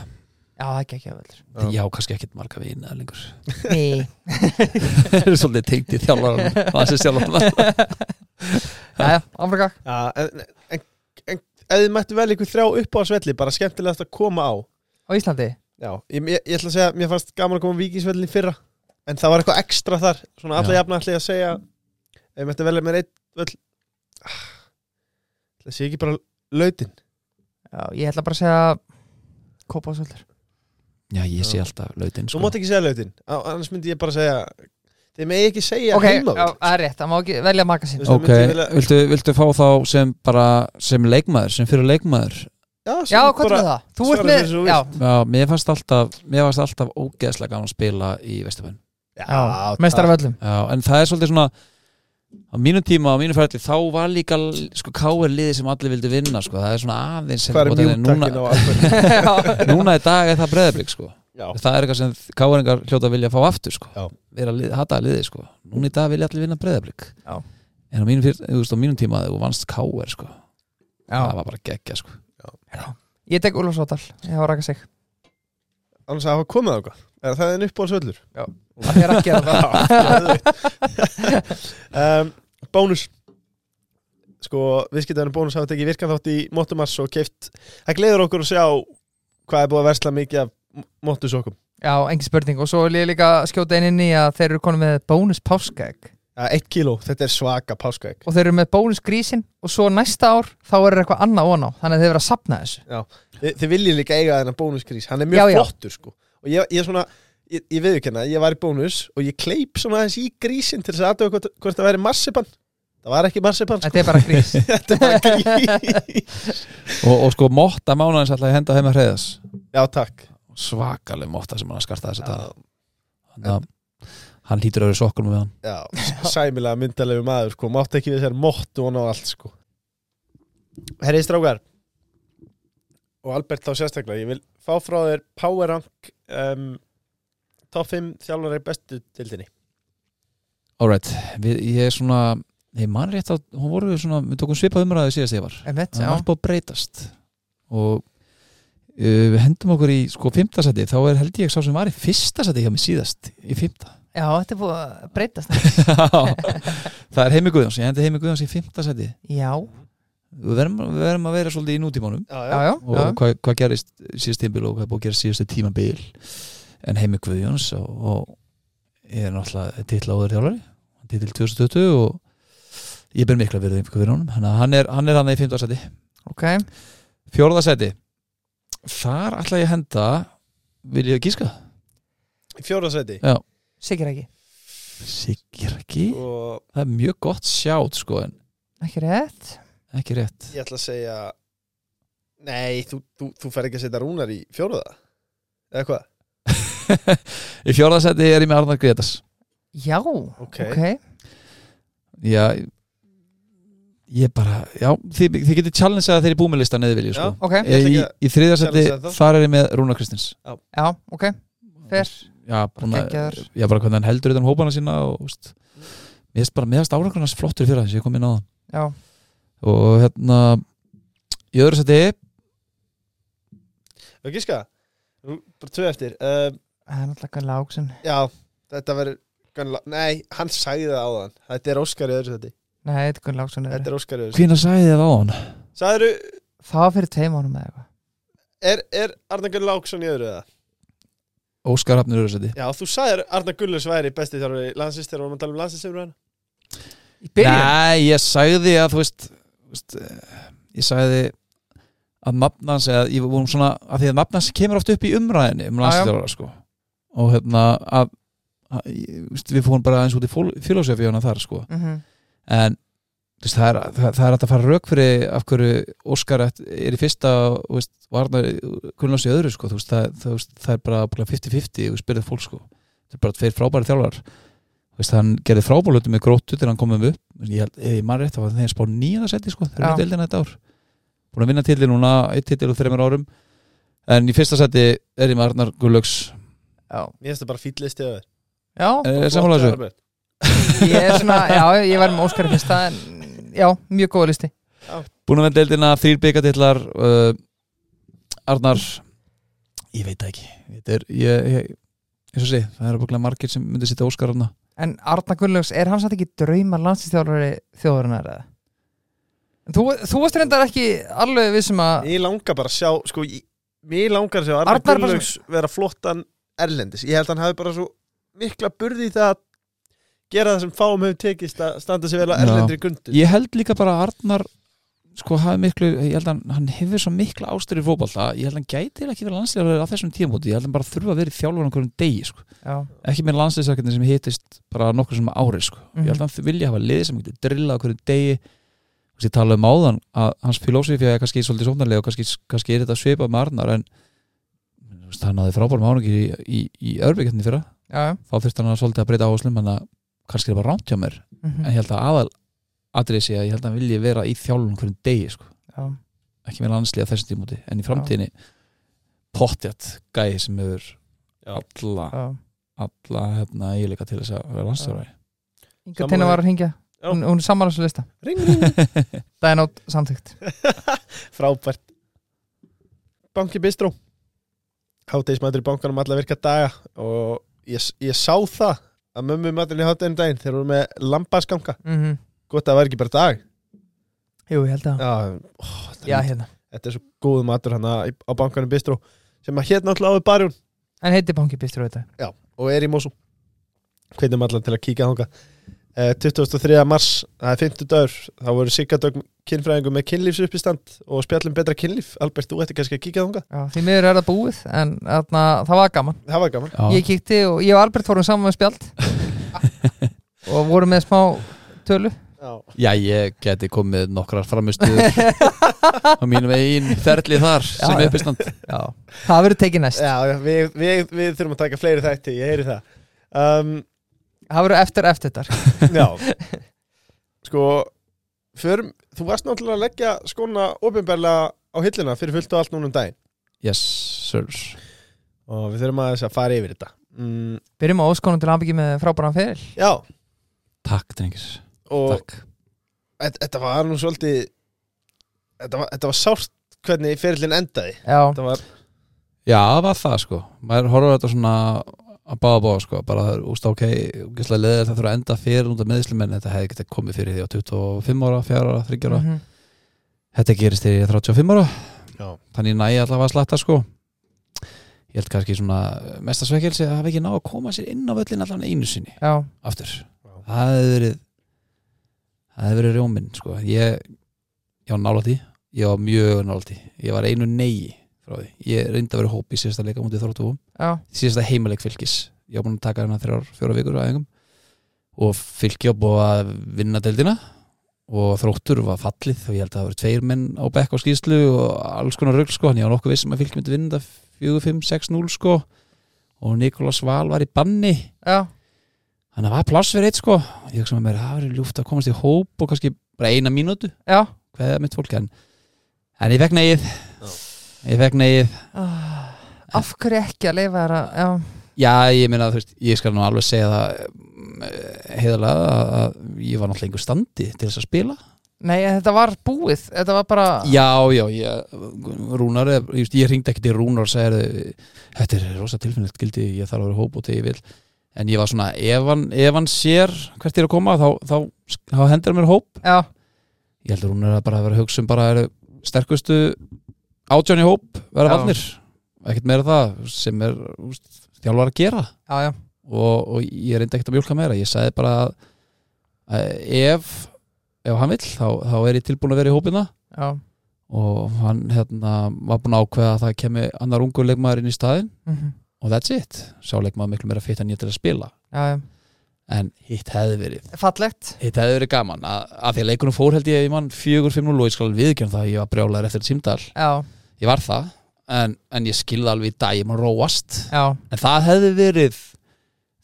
já, ekki ekki
Já.
já, kannski ekkit marga vina lengur.
Ný
það er svolítið tengt í þjálfaran það sé sjálfan
Jæja, Afrika
já, en, en, en ef þið mættu vel ykkur þrjá upp á svelli bara skemmtilegt að koma á.
Á Íslandi?
Já, ég, ég, ég ætla að segja, mér fannst gaman að koma á Víkingsvellin fyrra en það var eitthvað ekstra þar svona alla
Já.
jafna ætla ég að segja ef ég mættu velja mér einn völl ah, það sé ekki bara lautin.
Já, ég ætla bara að segja Kópásvöldur
Já, ég sé alltaf lautin
Þú
sko.
mátt ekki segja lautin, á- annars myndi ég bara segja Þið megi ekki segja
ok,
heima
já, það er rétt, það má ekki velja maka sín
Þú veist,
Ok,
vilja-
viltu, viltu fá þá sem bara sem leikmaður, sem fyrir leikmaður?
Já,
já, hvað er það? Þú ert með, já,
Já, mér fannst alltaf mér fannst alltaf ógeðslega gaman að spila í Vesturbæn
já, mestar af öllum.
Já, en það er svolítið svona á mínum tíma, á mínum ferli, þá var líka sko káir liði sem allir vildi vinna sko. það er svona aðeins
er á
núna,
alveg?
núna í dag er það breðablík sko.
Já,
það er eitthvað sem káiringar hljóta að vilja fá aftur sko.
Já.
vera að lið, hata liði sko. núna í dag vilja allir vinna breðablík
Já.
en á mínum, fyr, þú veist, á mínum tíma þegar þú vannst káir sko. það
já.
var bara geggja sko.
ég tek Úlfarsóttal, ég hafa raka sig
annars að hafa komið á eitthvað Er það en upp á svöllur?
það er að gera það.
Um, Bónus. Sko, viðskiptaðurinn bónus hafa tekið virkan þátt í Mottumass og keift Það gleður okkur að sjá hvað er búið að versla mikið af Mottusokkum
já, engin spurning. Og svo vil ég líka skjóta inn í að þeir eru konum með bónus páskaegg.
Ja, Eitt kíló, þetta er svaka páskaegg.
Og þeir eru með bónus grísin. Og svo næsta ár þá er eitthvað annað ón á. Þannig að þeir eru að sapna þessu.
Þi, Þið viljið líka eiga þennan bónusgrís. Hann er mjög
Já, já.
flottur sko. Og ég, ég er svona, ég, ég viðurkenna Ég var í bónus og ég kleip svona aðeins í grísin Til þess að aðtöga hvort, hvort það væri marsipan. Það var ekki marsipan sko
þetta er bara grís.
Þetta var grís.
Og, og sko motta mánuðins ætla að henda heim að hreiðas
Já, takk.
Svakaleg motta sem hann skarta þess að að hann að vera sokkur með hann.
Já sæmilega myndalegu maður sko. Mátt ekki við þessar móttu og ná allt sko. Herrið strákar. Og Albert þá sérstaklega Ég vil fá frá þér Power Rank um, Top 5 þjálfari bestu dildinni
Alright, við, ég er svona ég man rétt að hún voru við svona við tókum svipað umræði síðast ég var það
já.
er allt búið að breytast. Og uh, við hendum okkur í sko fimmtasæti þá er held ég sá sem var í fyrsta sæti hjá mig síðast í fimmta.
Já, þetta er búið að breytast.
Það er Heimi Guðjóns, ég hendi Heimi Guðjóns í fimmta sæti
já,
við verðum, við verðum að vera svolítið í nútímanum.
Já,
já, já,
og
já.
hvað, hvað gerist síðast tímabil og hvað er búið að gera síðastu tímabil en Heimi Guðjóns og, og ég er náttúrulega titla áður þjálfari. Titil 2020 og ég ber mikla verið fyrir honum. Hann, hann er hann er hann í 15. seti
ok.
Fjórða seti þar ætla ég að henda vil ég gíska?
Í fjóra seti
Sigur ekki,
Sigur ekki
Og
það er mjög gott sjátt sko en
ekki rétt.
ekki rétt.
Ég ætla að segja Nei, þú, þú, þú fer ekki að setja rúnar í fjóraða Eða hvað?
Í fjórða seti er ég með Arnar Gretas
já,
Ok,
ok.
Já ég bara, já, þið, þið getur challenge að þeir eru búið með lista neði vilja sko.
Já.
ok,
Ég, í, í
það.
þar er ég með Rúnar Kristins.
Já, ok. Fer,
já, búin að,
geggjaður.
já, bara hvernig hann heldur utan hópana sína og, úst, mér finnst bara, finnst árakurnas flottur fyrir þess, ég kom inn á það
já,
og hérna í öðru seti,
og gíska. Bara tvö eftir. Um,
það er náttúrulega Gunn Láksson
Já, þetta verður Gunnar- Nei, hann sagði það áðan. Þetta er Óskar í öðru seti
nei, þetta er Gunn Láksson
Þetta er Óskar í öðru seti
hvína sagði þið á hann
Sagður,
það var fyrir tveim ánum eða eitthvað.
Er, er Arnar Gunn Láksson í öðru eða?
Óskar Hafnir öðru seti
Já, þú sagðir Arnar Gullus væri besti þjálfari landsins þegar við varum að tala um landsins
byrjun,
Nei, ég sagði að þú veist, þú veist eh, ég sagði að nafnans eða ég vorum svona að því að nafnans kemur oft upp í umræðinni um og hérna að, að við fórum bara eins út í filosofíuna þar sko.
Mm
en þú veist, það, er, það, það er hægt að fara rauk fyrir af hverju Óskar er í fyrsta og Arnar Gunnlás í öðru sko, veist, það, það, það er bara bara 50-50 og spyrðið fólk sko. Það er bara tveir frábæri þjálfar veist, hann gerði frábælutum með gróttu þegar hann komum upp ég ég man rétt, það var þegar spá nýjana seti sko, þegar
Já.
hann deildina þetta ár. Búin að vinna tilli núna, eitt titil og þreymur árum. En í fyrsta seti er ég með Arnar
já,
Mér finnst það bara fýll listi öður
já,
er sammála þessu?
ég er svona já, ég var með Óskar í fyrsta en já, mjög góða listi.
Búin að vinna deildina, þrýr byggatillar uh, Arnar. Ég veit ekki. Þetta er, ég, ég, eins og sé, það eru búin margir sem myndi sitta Óskar Arna
en Arna Gunnlaugs, er hann satt ekki drauma landslýstjálfari þjóðurinnar eða? En Þú, þú varst reyndar ekki alveg vissum að
Mér langar bara að sjá sko, ég, Mér langar að sjá Arnar
Arnar
Gullus vera flottan erlendis. Ég held að hann hafi bara svo mikla burði í það að gera það sem fáum hefur tekist að standa sig vel á erlendri gundu
ég held líka bara að Arnar sko hafi miklu, ég held að hann- hann hefur svo mikla ástöru í fótbolta, ég held að hann gæti ekki verið landsliðar á þessum tímabóti, ég held að hann bara þurfa að vera í þjálfur einhverjum degi, sko.
já,
ekki með landsliðsverkefni sem hittist bara nokkur sem ári, sko. ég held að hann vilja hafa lið sem getur drillað okkur degi. Þú veist, ég tala um áðan að hans filósofi er kannski svolítið sóknarlega og kannski, kannski er þetta svipað með Arnar en hann hafði frábærum ánungi í, í, í örbyggjandni fyrra.
Já,
þá þurfti hann að svolítið að breyta áherslum en að kannski er það bara rámt hjá mér.
Mhm,
en ég held að aðal sé að ég held að hann vilji vera í þjálfum hverjum degi sko.
já,
ekki með landsliða þessum tímúti en í framtíðinni pottjætt gæði sem hefur
Já.
alla,
já.
alla hérna, eiginleika til þess að vera landsliðari
Inga Tina var að hringja.
Já.
hún, hún er saman á þessu lista. Dænót samþygt
frábært. Banki Bistró Hátegismatur í bankanum alla virka daga og ég, ég sá það að mömmu maturinn í háteginu daginn þegar við erum með lambaskanga
mm
gott að það var ekki bara dag.
Jú, ég held að.
Já, ó,
Já, hérna.
þetta er svo góð matur hann á bankanum Bistró sem að hérna alltaf áður barjún
En heiti Banki Bistru þetta
og er í Mósú hvetjum allan til að kíka þánga 23. mars, það er 50 dagur þá voru Sigardögn kynfræðingu með kynlífsuppistand og spjallum betra kynlíf. Albert, þú ætti kannski að kíka þánga
Já, því miður er það búið En atna, það var gaman.
Það var gaman.
Já.
Ég kíkti og ég og Albert fórum saman með spjald Og vorum með smá tölu.
Já.
Já, ég geti komið nokkrar framistuður á mínum eigin ferli þar sem uppistand.
Já, það verður tekið næst.
Já, já, við, við, við þurfum að taka fleiri þætti, ég heyri það. Um,
Það verður eftir eftir þetta
Já. Sko förum, Þú varst náttúrulega að leggja skóna ofinberlega á hilluna fyrir fullt og allt núna um daginn.
Yes, sir
og við þurfum aðeins að fara yfir þetta. Mm,
Byrjum á óskonum til aðbyggja með frábæran feril.
Já,
Takk, drengir.
Og
Takk.
þetta var nú svolítið þetta var, þetta var sárt hvernig ferillin endaði.
Já,
þetta var,
Já, það var það sko. Maður horfður þetta svona að báða báða sko bara úst ok, leðið það þurfa að enda fyrir út af meðslum en þetta hefði getið komið fyrir því á 25 ára, 4 ára, 3 ára.
Mhm,
þetta gerist er 35 ára.
Já,
þannig næ allavega að slatta sko. Ég held kannski svona mestasvekkelsi að hafa ekki ná að koma sér inn á völlin allavega einu sinni
já,
aftur. Það hefði verið það hefði verið rjóminn sko. Ég, ég var nála því. Ég var mjög nála því. Ég var einu neyi frá því. Ég reyndi að vera hóp í síðasta leika mútið þróttúum
já,
síðasta heimaleik fylgis ég var búin að taka hérna þrjár, fjóra vikur á æfingum. Og fylgi á búið að vinna deildina. Og þróttur var fallið og ég held að það voru tveir menn á bekk á skýrslu og alls konar rögl sko, en ég var nokkuð vissum að fylgi myndi vinna þetta 4-5-6-0 sko. Og Nikolas Val var í banni.
Já,
þannig að það var pláss fyrir eitt sko. Ég hugsa með mér, það verið ljúft að komast í hóp og kannski bara eina mínútu,
já.
hvað er mitt fólk en, en ég fekk negið ég fekk negið
Ah, Af hverju ekki að leifa þær að Já,
Já, ég meina, þú veist, ég skal nú alveg segja það heiðarlega að, að ég var náttúrulega einhver standi til þess að spila.
Nei, þetta var búið. Þetta var bara
Já, já, ég, Rúnar ég, ég ringdi ekki til Rúnar og segir þetta er rosa tilfinnilegt gildi ég þarf að vera hóp og þegar ég vil en ég var svona, ef hann, ef hann sér hvert ég er að koma, þá, þá, þá hendur mér hóp.
Já,
ég heldur Rúnar að bara vera að hugsa um bara eru sterkustu átján í hóp vera
Já.
valdnir, ekkert meira það sem er úst, þjálfar að gera.
Já, já,
og, og ég reyndi ekkert að mjólka meira. Ég sagði bara að, að ef, ef hann vill þá, þá er ég tilbúin að vera í hópina.
Já.
Og hann hérna, var búin að ákveða að það kemi annar ungur leikmaður inn í staðin
mhm,
og that's it, sá leikmaður miklu meira fitt en ég til að spila.
Já, já,
en hitt hefði verið
fallegt.
Hitt hefði verið gaman. Að, að því að leikunum fór held ég í mann 4-5-0 og ég skal viðkjörn það að ég var brjálæður eftir símdal
Já,
ég var það, en, en ég skilði alveg í dag ég maður róast.
Já,
en það hefði verið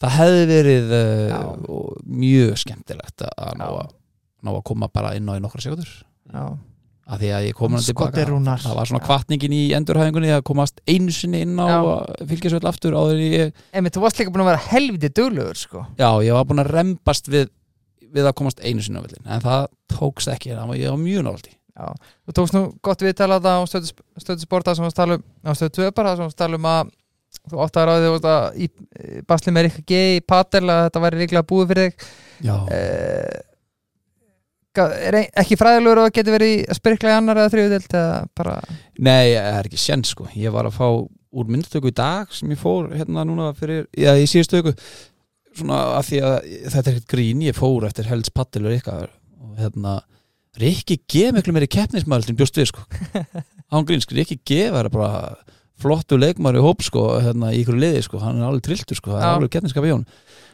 það hefði verið
Já.
uh, mjög skemmtilegt að ná
Já.
að, ná að koma bara inn á í nokkra sekundur
já
að því að ég kom hann tilbaka. Það var svona kvartningin í endurhæfingunni að komast einu sinni inn á
Já.
og fylgja svo aftur áður en ég,
Einmitt, þú varst líka búin að vera helviti duglegur sko.
já, ég var búin að rembast við, við að komast einu sinni á villin en það tókst ekki, það var, ég var mjög návaldi
Já, þú tókst nú gott viðtala þetta á stöðu, stöðu sporta sem varst að tala um á stöðu 2 bara sem varst að tala um að þú átt að ráði að í í basli með Rikka G í Patel að þetta væri líklega búið fyrir þig
já,
eh, ga- er ekki fræðilegur og getur verið að spyrkla í annar eða eða bara
nei, það er ekki sén sko. Ég var að fá úr myndtöku í dag sem ég fór hérna núna fyrir já, í síðustu öku svona að því að þetta er ekkert grín, ég fór eftir helst pattilur ykkar og hérna Rikki G miklu meiri keppnismæður til bjóst við sko. Án gríns, Rikki G var bara flottu leikmar í hóp sko hérna, í ykkur liði sko, hann er alveg trilltur sko. Það er alveg keppniskap í hún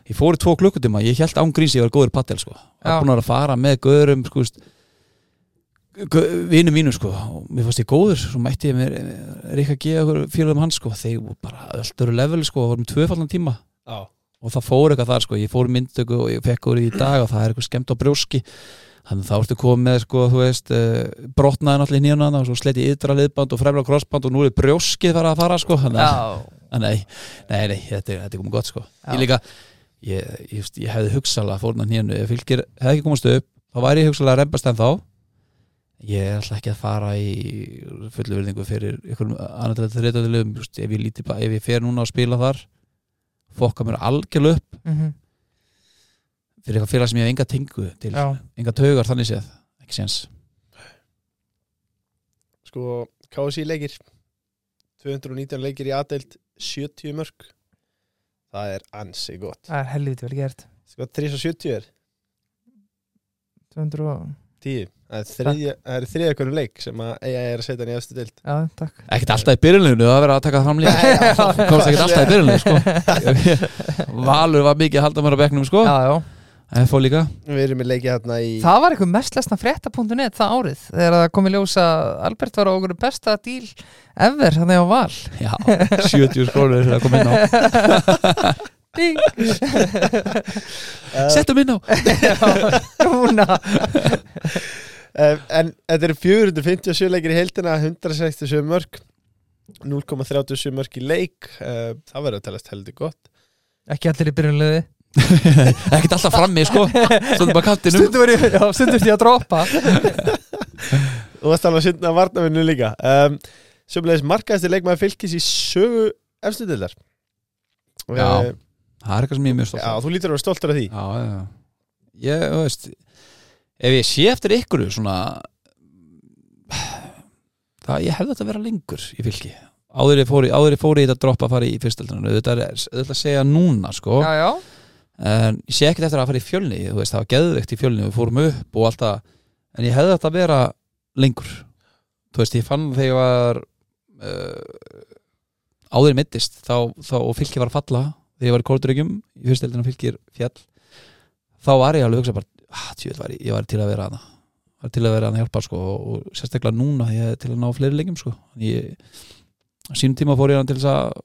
Ég fór í tvo klukkutíma, ég held án gríns ég var góður í paddel sko. Að búin að fara með göðurum sko vinum mínu sko. Og mér fannst ég góður, svo mætti ég mér Rikki G okkur félagum hans sko. Þeir voru bara öru level sko, vorum tvöfallan tíma.
Já,
og það fór eitthvað þar sko, ég fór myndtöku og ég fekk úr í dag og það er eitthvað skemmt á brjóski þannig að þá ertu komið með sko, þú veist, uh, brotnaði náttúrulega í nýjuna og svo sleti ytra liðband og fremla krossband og nú er brjóskið fara að fara sko þannig að, að nei, nei, nei, þetta, er- þetta er komið gott sko.
Já.
ég líka, ég, ég, ég, ég hefði hugsalega fórna nýjunu, ef fylgir hefði ekki komast upp, þá væri ég hugsalega að rembast en þá ég ætla ekki að fara í fullu virðingu fyrir til þetta reytaðilum, ef ég fer núna að spila þar fokka mér algjörlega upp.
Mhm,
fyrir eitthvað félag sem ég hef enga tengu til
já,
enga taugar þannig séð. Ekki séns.
Sko KSI leikir. 219 leikir í aðdeild 70 mörg Það er ansi gott.
Það er helviti vel gert.
Sko 370 er.
200 og,
10 Það er þriðja, það er þriðja hvernig leik sem að eiga er að setja hann í eftir deild.
Já, takk.
Ekkert alltaf í byrjunleginu, það verður að taka það fram líka. Komst ekkert alltaf í byrjunleginu sko. Valur var mikið að halda mér á bekknum sko.
Já, já,
FH líka.
Við erum með leiki hérna í
það var eitthvað mest lesna frétta.net það árið þegar það kom í ljós að Albert var á okkur besta díl ever þannig á val.
Já, 70 skrónur fyrir að koma inn á.
Ding.
Settum inn á.
Uh, En þetta eru 457 leikir í heildina 167 mörg 0,37 mörg í leik. Uh, Það verður að telast heldur gott.
Ekki allir í byrjunliði
Ekkert alltaf frammi sko. Stóðum bara kattinu
Stundu var ég, já, stundu því að droppa.
Og það stala að synda að varnavinnu líka. Um, Sjöfumlegis markaðasti leikmaður fylgis í sögu efstudildar
Já. Það er eitthvað sem ég er mjög stolt
Já, þú lítur að vera stoltur af því.
Já, já, já. Ég, þú veist Ef ég sé eftir ykkur svona Það, ég hefði þetta að vera lengur í fylki. Áður ég fór í, áður ég fór í þetta droppa að fara í fyrstöldunum Þetta er auðvitað að segja núna sko.
Já, já,
En ég sé ekkert eftir að fara í fjölni veist, það var geðveikt í fjölni Við fórum upp og allt það. En ég hefði þetta að vera lengur. Þú veist, ég fann þegar ég var uh, Áður ég mittist þá, þá, fylki var að falla Þegar ég var í kórdryggjum Í fyrstöldunum fylkir fjall Þá var ég alveg að hugsa bara ah, tjöld, var ég, ég var til að vera hana var til að vera hana að hjálpa sko, og, sérstaklega núna ég er til að ná fleiri leikjum sko. ég, sínum tíma fór ég að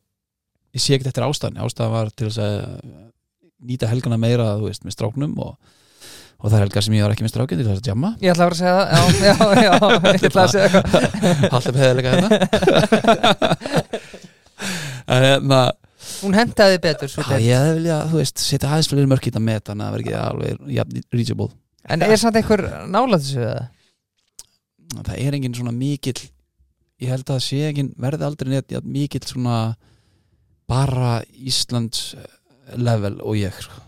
ég sé ekkert eftir ástæðan ástæðan var til að nýta helgana meira veist, með stráknum og, og það er helgar sem ég var ekki með strákin til þess að jamma.
Ég ætla að að segja það Já, já, já, ég ætla að segja eitthvað.
Alltaf heðilega hérna. Hérna
Hún hentaði betur svo
já, ég hefði vilja, þú veist, setja aðeins fyrir mörk í þetta með þannig að það verði ekki alveg jafn reachable.
En er samt einhver nálægt þessu eða?
það er engin svona mikill ég held að það sé engin verði aldrei neitt mikill svona bara Íslands level og ég sko.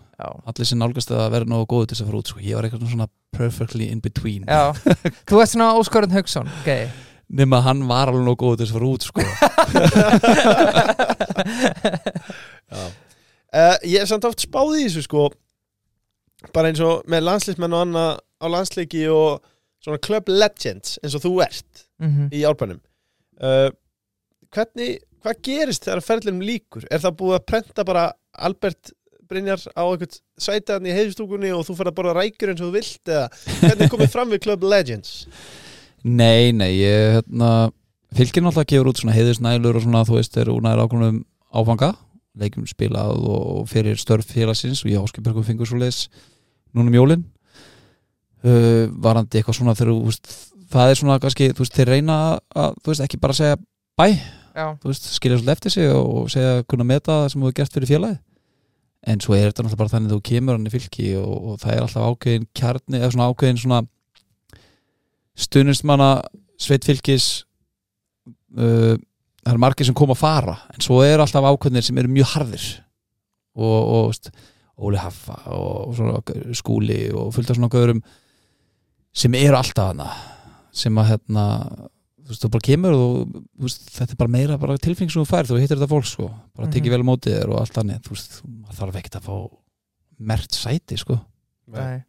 Allir sem nálgast að vera nógu góðu til þess að fara út sko. ég var eitthvað svona perfectly in between
já. Þú ert svona Óskarun Hauksson okay.
nema hann var alveg nógu góðu til þess að fara út sko.
uh, Ég er samt oft spáð í þessu sko bara eins og með landslismenn og annað á landsleiki og svona club legends eins og þú ert
mm
í álpanum uh, hvernig, hvað gerist þegar ferðlunum líkur? Er það búið að prenta bara Albert Brynjar á eitthvað sætaðan í heiðstúkunni og þú fyrir að borða rækjur eins og þú vilt eða hvernig komið fram við club legends?
nei, nei, ég hérna, fylgir náttúrulega gefur út svona heiðisnælur og svona, þú veist, er úr næri ákvörnum áfanga, leikjum spilað og fyrir störf félagsins og ég áskipurkum fingur svo leis núna um jólin uh, varandi eitthvað svona þegar þú veist, það er svona kannski, þú veist, þeir reyna að, þú veist, ekki bara segja bæ, veist, skilja svolítið eftir sig og segja kunna meta það sem þú gert fyrir félagið. En svo er þetta náttúrulega bara þannig að þú kemur hann í fylki og, og það er alltaf ákveðin kjarni eða svona ákveðin svona stuðnistmanna sveit fylkis uh, það er margir sem koma að fara en svo er alltaf ákveðinir sem eru mjög harðir. Og, og veist, Óli Haffa og, og skúli og fullt af svona gaurum sem eru alltaf hana sem að hérna þú veist, þú bara kemur og þú veist, þetta er bara meira bara tilfeng sem þú fær, þú hittir þetta fólk sko. Bara tekið
Mhm.
vel mótið þér og allt þannig þú veist, maður þarf ekkert að fá mert sæti sko.
Nei.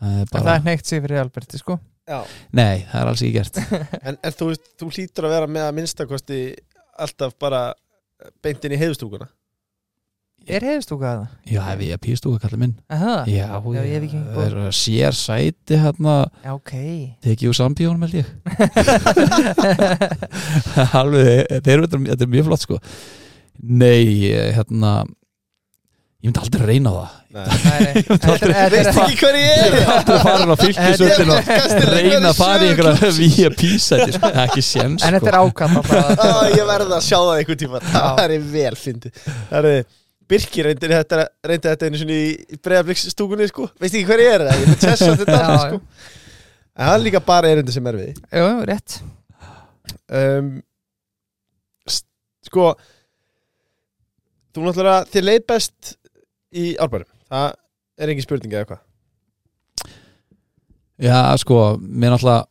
Það er bara,
það er neitt sig fyrir Alberti sko.
Já.
nei, það er alls ekki gert.
En, en þú, þú hlýtur að vera með að minnstakosti alltaf bara beintin í heiðustúkuna
Er hefðstúka það?
já, hef ég pístúka kallið minn.
Aha.
já,
Já, ég hef ekki
það er sér sæti hérna,
Já, ok.
Tekið úr sambíónum held ég. Alveg, þeir eru þetta er mjög flott sko. Nei, hérna ég myndi aldrei að reyna það.
Nei, nei. Þetta er- þetta
Veist
er-
ekki hver ég
ég
er
myndi aldrei fara á fylgisöldin og reyna að fara í einhverja vía písæti sko. ekki séns
En þetta er
sko.
ákvæmt alltaf
Á, Ég verði að sjá það einhvern tíma. Það er vel fyndi Það er Birkir reyndi þetta, reyndi þetta einu sinni í breiðabliksstúkunni sko. Veist ekki hver ég er það? Ég er með tessa þetta
Já,
sko. En það er líka bara erindi sem er við.
Jú, rétt.
Um, Sko Þú náttúrulega Þið leið best í árbærum Það er engin spurning eða hvað
já, sko, mér náttúrulega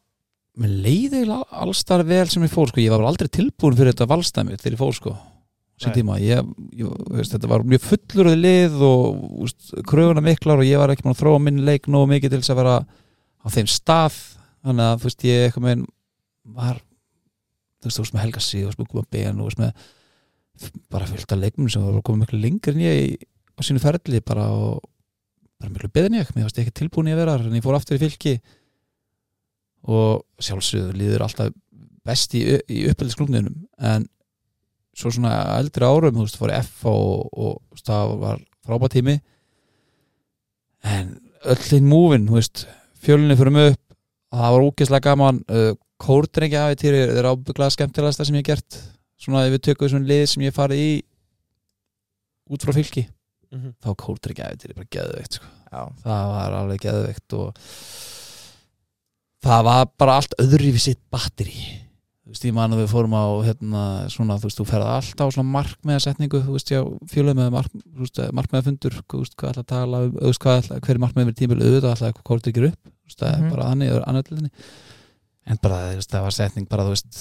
mér leiði allstar vel sem ég fór sko. ég var bara aldrei tilbúin fyrir þetta valstæmi þegar ég fór sko sem tíma, ég, ég, veist, þetta var mjög fullur af lið og veist, kröfuna miklar og ég var ekki mann að þróa minn leik nógu mikið til þess að vera á þeim stað. Þannig að þú veist ég eitthvað með var þú veist, með Helga Sig og að ben og þú veist með bara fullt af leikmum sem var komið miklu lengur en ég í- á sínu ferli bara og bara miklu beðin ég, mér varst ekki tilbúin í að vera en ég fór aftur í fylki. Og sjálfsögðu líður alltaf best í, í uppeldisklubninum en svo svona eldri árum þú veist, fór F og, og það var frábæð tími. En öll þinn múvin, þú veist fjölinni fyrir mig upp, það var ógeðslega gaman uh, kórdrengja til er ábygglega skemmtilegasta sem ég hef gert svona ef við tökum svona lið sem ég farið í út frá fylki
mm -hmm.
þá kórdrengja til bara geðveikt sko. Það var alveg geðveikt og það var bara allt öðru við sitt batteri þú veist, man að við fórum á hérna, svona, þú veist, þú ferði alltaf á svona markmiðasetningu, þú veist, já, fjölum með mark, þú veist, markmiðafundur, þú veist, hvað að tala um, þú veist, hvað ætla, hver er markmiðið með tímil auðvitað, ætla eitthvað hvort ekki upp, þú veist, það er bara þannig, það er annarleginni en bara, þú veist, það var setning bara, þú veist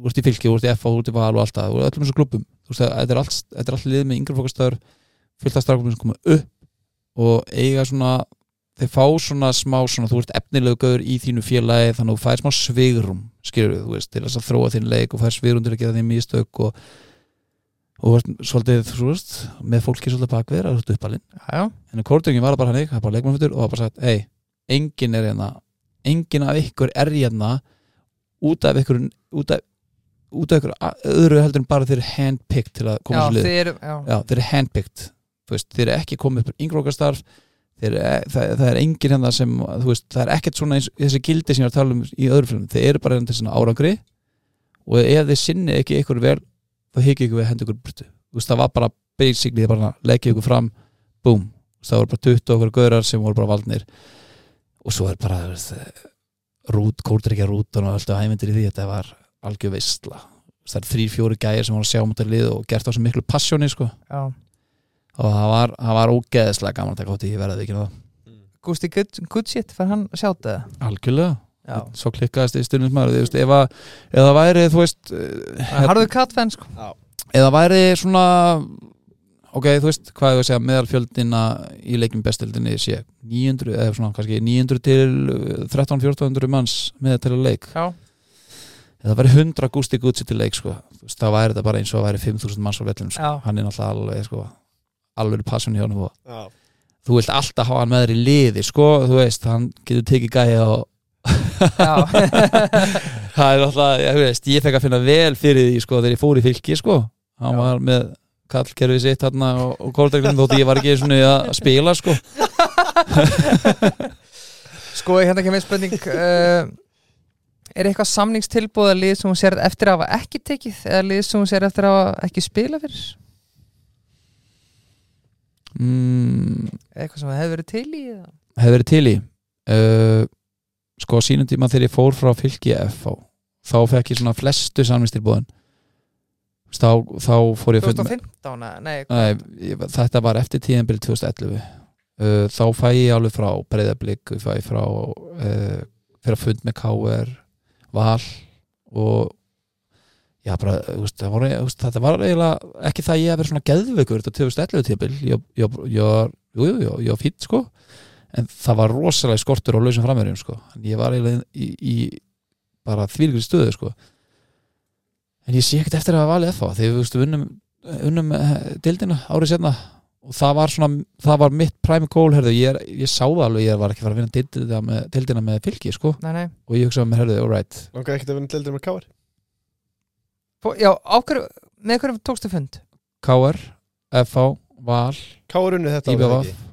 þú veist, í fylki, þú veist, í F og þú veist, í val og allt það, og öllum þessu klubum þú veist, þetta er allt, þetta er allt lið með yngri fókastöður fullt þeir fá svona smá svona, þú ert efnilegu gaur í þínu félagi þannig að þú fær smá svigrum skilur við, þú veist, til þess að þróa þín leik og fær svigrum til að gera þín mistök og og þú svolítið, þú veist með fólki svolítið bakverð, er þetta uppalinn.
Já, já.
en kórdöngin var bara hann það var bara leikmannfuttur og það var bara sagt, hei, enginn er hérna enginn af ykkur er hérna út af ykkur út af, út af ykkur öðru heldur en bara þeir eru handpicked til að
Já,
koma
þið eru Já,
já, þeir eru handpicked þú veist, þeir þeir, eru- það, það er engin hérna sem veist, það er ekkert svona eins, þessi gildi sem ég er að tala um í öðru film, þeir eru bara hérna til svona árangri og ef þeir sinni ekki ykkur vel þá hikið ykkur við henda ykkur burtu. Veist, það var bara basically bara leggja ykkur fram, boom. Það voru bara 20 okkur gaurar sem voru bara valdnir. Og svo er bara veist, rút, kórdrykja rútan og alltaf hæmyndir í því, þetta var algjör veistla. Það er þrý, fjóri gæjar sem voru að sjá um þetta lið og gert á svo miklu passjóni sko.
Já.
Og það var, það var ógeðslega gaman að taka átt í verðið ekki það
good, good shit, fær hann sjátt það
algjörlega,
Já,
svo klikkaðist í veist, ef að ef það væri, þú veist eh,
harðu kattfenn sko.
Ef það væri svona ok, þú veist, hvað ég að segja meðalfjöldina í leikjum bestildinni sé 900, eða svona kannski 900 til 13-1400 manns með til að leik,
Já,
það væri 100 gústi gútsi til leik, sko, þá væri þetta bara eins og það væri 5000 manns á vellum, sko, hann er náttúrulega alveg, sko alveg passion hjá hann og
Já.
þú vilt alltaf hafa hann með þér í liði sko, þú veist, hann getur tekið gæja og
já
það er alltaf, ég veist, ég fekk að finna vel fyrir því, sko, þegar ég fór í fylki, sko hann
Já.
var með kallkerfið sitt hann og, og kóldreglum þótt ég var ekki svona að spila, sko
Sko, hérna kemur spurning uh, Er eitthvað samningstilbúð að lið sem hún sér eftir að hafa ekki tekið eða lið sem hún sér eftir að hafa ekki spila fyrir
mm,
eitthvað sem hefur verið til í
hefur verið til í. Uh, sko, sínum tíma þegar ég fór frá fylki FH, þá fekk ég svona flestu samvistilbúðin þá, þá fór ég að fund með
2015, eða? nei?
Nei, ég, þetta var eftir tíðanbyrð 2011 uh, þá fæ ég alveg frá breyðablík, ég fæ frá uh, fyrir að fund með KR Val og já bara, veist, það var, veist, þetta var eiginlega ekki það ég að vera svona geðveikur þetta 2011 tíðanbyrð ég, ég, ég var, fýtt sko en það var rosalega skortur á lausum framverjum sko. en ég var eiginlega í, í bara þvílíkri stöðu sko. en ég sé ekkert eftir að hafa valið FH þegar við veistu, unnum, unnum eh, deildina árið setna og það var svona, það var mitt prime goal herðu, ég, ég sá það alveg, ég var ekki að fara að vinna deildina með, deildina með fylki sko.
nei, nei
og ég hugsaði með herðu, alright
Langar ekkert að vinna deildir með káar
Já, ákveður, með hverjum tókstu fund?
KR, FH, Val
Káar unni þetta árið,
IBVF
ekki?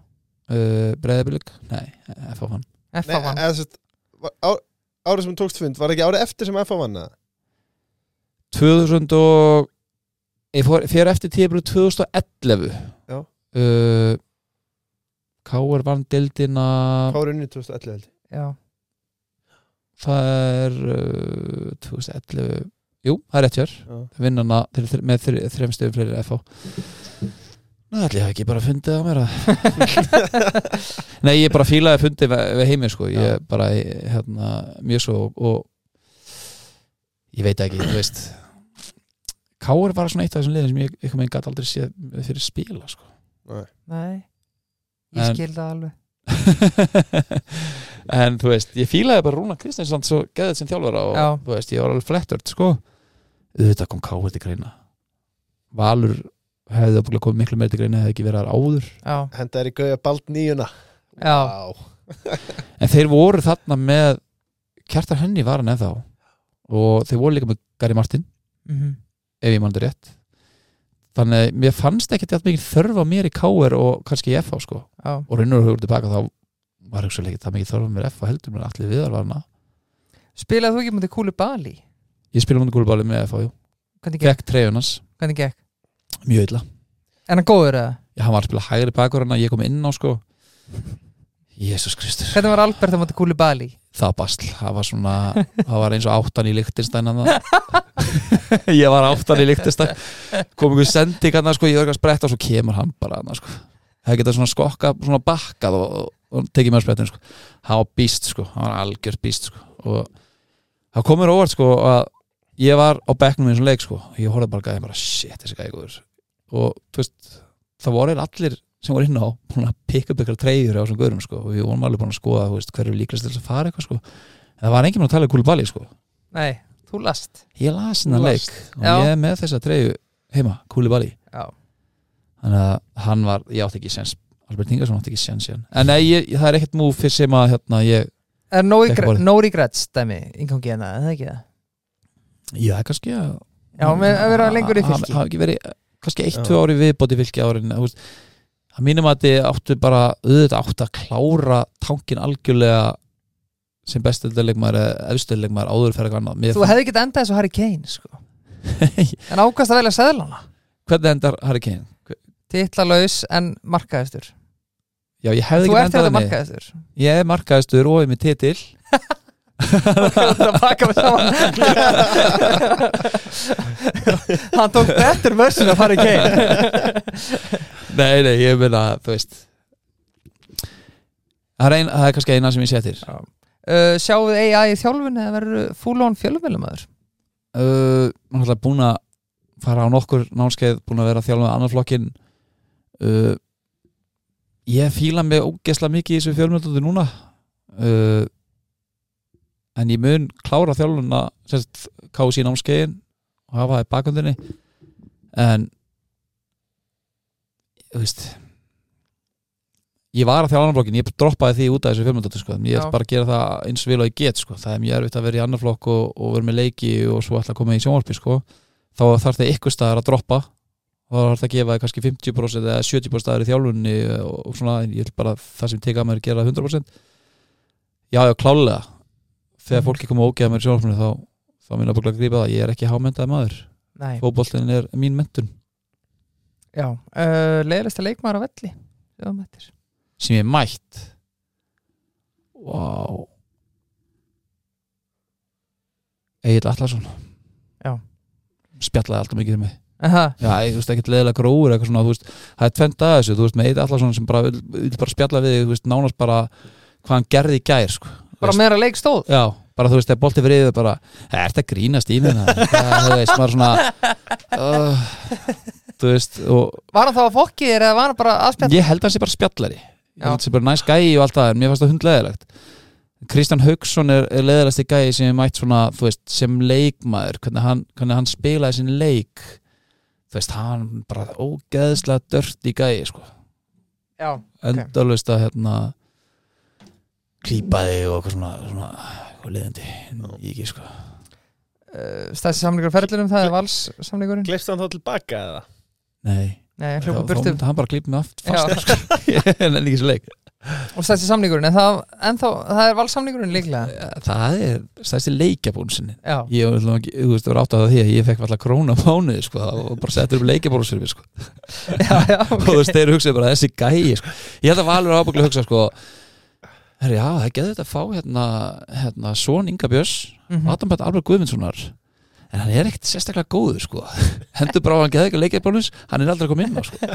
uh, Breiðabilik, nei, FH vann
FH
Nei,
vann
á- Árið sem þú tókst fund, var ekki árið eftir sem FH vann eða?
2000 og ég fór, fyrir eftir tíðbrú 2011
Já.
uh, KR vann deildina
Káar unni 2011 held ég.
Já,
það er uh, 2011 jú, það er rétt hér vinnana með þr, þrem stöðum fyrir FH Nei, ætli ég hafi ekki bara fundið á mér að Nei, ég bara fílaði fundið við, við heiminn sko, ég bara hérna, mjög svo og, og ég veit ekki, þú veist. Káur var svona eitt af þessum liðin sem ég eitthvað meginn gæti aldrei séð fyrir spila sko.
nei. Ég
En-
skil það alveg.
En þú veist, ég fílaði bara Rúna Kristinsson svo geðið sem þjálfara og
Já.
þú veist, ég var alveg flettört sko auðvitað kom Káur til greina. Valur hefði það komið miklu meir til greina hefði ekki verið áður.
Henda er í gauja bald nýjuna
en þeir voru þarna með Kjartar Henni var hann ennþá. Og þeir voru líka með Gary Martin
mhm.
ef ég mann þetta rétt. Þannig að mér fannst ekki þetta mikið þörf á mér í KR og kannski í FH sko.
Já,
og raunur og hugur tilbaka þá var ekki það mikið þörf á mér í FH heldur mér allir viðar var hana
spilaði þú ekki mútið Kúli Bali?
Ég spila mútið gúlubáli með FH, jú.
Hvernig gekk?
fekk treyjunars,
Hvernig gekk?
mjög illa.
En hann góður eða?
Já, hann var að spila hægri bakur hann að ég kom inn á sko. Jésús Kristur.
Hvernig var Albert á mútið Kúli Bali?
það var basl, það var svona það var eins og áttan í Lichtenstein hann ég var áttan í Lichtenstein kom einhver sending hann sko, ég var ekki að spretta og svo kemur hann bara hann sko. Það geta svona skokka, svona bakkað og, og, tekið mér á sprettin sko. Hann var býst sko, hann var algjört býst sko. Og það kom mér óvart sko að ég var á bekknum í þessum leik sko. Ég horfði bara gæði bara shit þessi gæði góður. Og þú veist, það voru allir sem voru inn á búin að pikka upp ykkur treyjur á þessum guðurum sko. Og við vorum alveg búin að skoða veist, hver er líklegast til þess að fara eitthvað sko. En það var enginn búin að tala um Kúlbali sko.
Nei, þú last.
Ég las hennar
Þú
leik og
Já.
ég er með þessa treyju heima, Kúlbali
Já,
þannig að hann var, ég átti ekki sens Albert Ingersson átti ekki sens síðan. En nei, ég, það er ekkert múf fyrir sem að hérna, ég,
Er no,
bolinn.
no regrets dæmi Ingangi hérna, er það ekki það?
Er kannski að
Já, með að vera lengur í
Það
fylki.
hafa ekki verið eh, kannski eitt,
Já.
tvö ári viðbóti fylki árin þú veist, að mínum að þið áttu bara auðvitað áttu að klára tankin algjörlega sem bestöldleikmaður eða efstöldleikmaður áður fyrir eitthvað annað. Mér
Þú hefði getað endað þessu Harry Kane sko. En ákvæmst að velja seðlana
hvernig endar Harry Kane?
Titlalauðs en markaðistur
Já, ég hefði
Þú
ekki
ert þetta
endað henni
markaðistur
Ég er markaðistur og ég er með titil
Hann tók betur mössin af Harry Kane
Nei, nei, ég meina, þú veist. Það er, ein, það er kannski eina sem ég setir
uh, Sjáum við AI í þjálfun eða verður full-on fjölumvelumæður
uh, Hún er búin að fara á nokkur námskeið búin að vera að þjálfa annar flokkin uh, Ég fíla mig ógesla mikið í þessu fjölmjöldundi núna. Uh, en ég mun klára þjálfuna sérst kási í námskeiðin og hafa það í bakundinni en þú veist ég var að þjálfa annar flokkin, ég droppaði því út af þessu fjölmjöldundi sko, ég ætla bara að gera það eins vel og ég get sko, það er mjög erfitt að vera í annar flokk og, og vera með leiki og svo ætla að koma í sjónvarpi sko, þá þarf það ykkur staðar að droppa. Þá þarf það að gefa kannski 50% eða 70% staðar í þjálfunni og, og svona, ég vil bara það sem teka að mér gera 100% já, já, klálega þegar fólki koma ógeða mér sjónvarpinu þá, þá minna bara að grípa það, ég er ekki hámentaði maður.
Nei,
fótboltin er mín mentun
já uh, Leðilegsta leikmaður á velli
sem ég er mætt. Wow Egil Atlason.
Já.
spjallaði alltaf mikið um mig. Já, ég, þú veist, ekkert leðilega gróður eitthvað svona, þú veist, það er tvent að þessu, þú veist, með Eid Allarsson sem bara vil, vil bara spjalla við þú veist, nánast bara hvað hann gerði í gær, sko
Bara
veist,
meira leik stóð
Já, bara þú veist, þegar bolti fyrir yfir bara, ert að grínast í það, þú veist, maður svona uh, þú veist,
Var hann þá að fokki þér eða var hann bara að spjalla?
ég held að hann sé bara spjallari. Þetta sé bara næs gæi og allt það en mér fannst það hundleðilegt Kristján Haugsson er, er leðilegasti gæi sem ég mætt svona, þú veist, sem leikmaður hvernig hann, hvernig hann spilaði sin leik. Þú veist, hann bara ógeðslega dört í gæi sko.
Já,
endalust að hérna klípa þig og eitthvað svona, svona eitthvað liðandi, ég ekki sko.
Uh, stæðsi samlingur ferðlunum það er vals samlingurinn
Gleifst hann þá tilbaka eða?
nei,
Nei,
þá, myndi hann bara klípa mig aft fast sko. en ekki svo leik.
Og stæðsi samlingurinn en það, en þá, það er vals samlingurinn líklega
það er stæðsti leikjabún sinni
Já,
ég var náttúrulega ekki, þú veist, það var átt að því að ég fekk alltaf krónu á mánuði, sko, og bara settur upp leikjabólusfyrir, sko,
já, já
og þú veist, þeir hugsaði bara þessi gæi, sko, ég held að Valur ábygglega hugsa, sko, herri, já, það getur þetta að fá, hérna, hérna, Són Inga Björns,
Mhm.
Adam Bætt Albert Guðmundssonar, en hann er ekkert sérstaklega góður, sko, hendur bara á hann geði ekki leikjabólus, hann er aldrei að koma inn á, sko,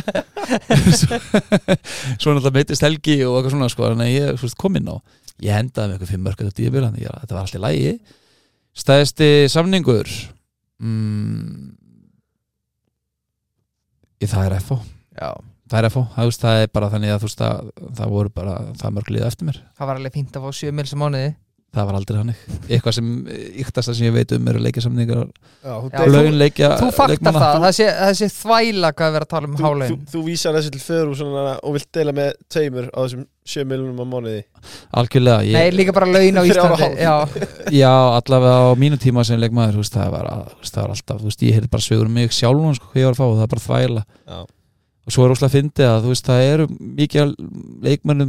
svo, náttúrulega meittist Helgi og eitthvað svona, sko, þannig að ég, veist, kom inn á, ég hendaði með eitthvað fimm mörg þetta dýrbyrð, þannig að þetta var alltaf lægi stæðsti samningur? Mm, í það er FO
Já,
það er FO, það, veist, það er bara þannig að þú veist að það voru bara, það mörg liða eftir mér.
Það var alveg fínt að fá 7 mil sem mánuði.
Það var aldrei hannig, eitthvað sem yktast sem ég veit um eru leikjasamningar
Já, þú,
Þú faktar það, það sé, það sé þvæla hvað að vera að tala um
þú, þú,
hálegin
þú vísar þessu til föður og, og vilt deila með tveimur á þessum 7 miljonum á mánuði.
Algjörlega, ég,
Nei, líka bara laun á Íslandi. Já,
já, allavega á mínu tíma sem leikmaður, þú það var, þú það var alltaf, þú veist, ég heyrði bara sögur um mig sjálfum sko, hvað ég var að fá, það er bara þvæla.
Já,
og svo er fyndið að þú veist það eru mikið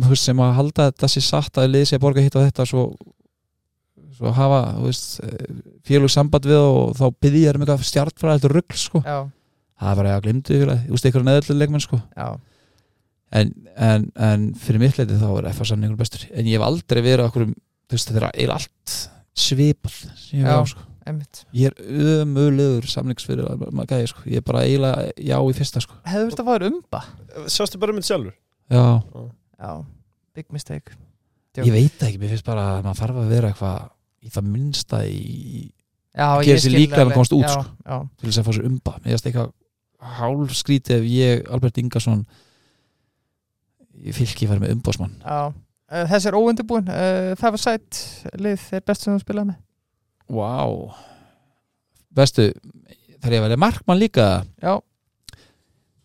þú veist, sem að halda að þetta sé satt að liði sé að borga hitt og þetta svo, svo hafa veist, félug samband við og þá byggði ég um eitthvað stjartfræði rugl sko, það er bara að ykkur þú veist, ykkur neðallu leikmenn sko. En, en, en fyrir mitt leiti þá er FA samningur bestur. En ég hef aldrei verið okkur veist, þetta er allt svipað sem ég hef á sko
Einmitt.
ég er ömulegur samningsfyrir maður gæði sko, ég er bara eiginlega já í fyrsta sko.
Verið að fá þér umba?
Sástu bara um þetta sjálfur?
Já,
Já, big mistake.
Ég veit ekki, mér finnst bara að maður þarf að vera eitthvað í það minnsta í,
Já,
Að
ég
gera sig
skil
líklegan að komast út,
já,
sko.
já.
til þess að fá sér umba. Mér finnst eitthvað hálf skrítið ef ég, Albert Ingarsson í fylki færi með umbásmann
já. Uh, Þessi er óundibúin uh, Það var sætt lið er best sem þú spilaði með
Vá. Bestu, þarf ég að velja markmann líka
Já,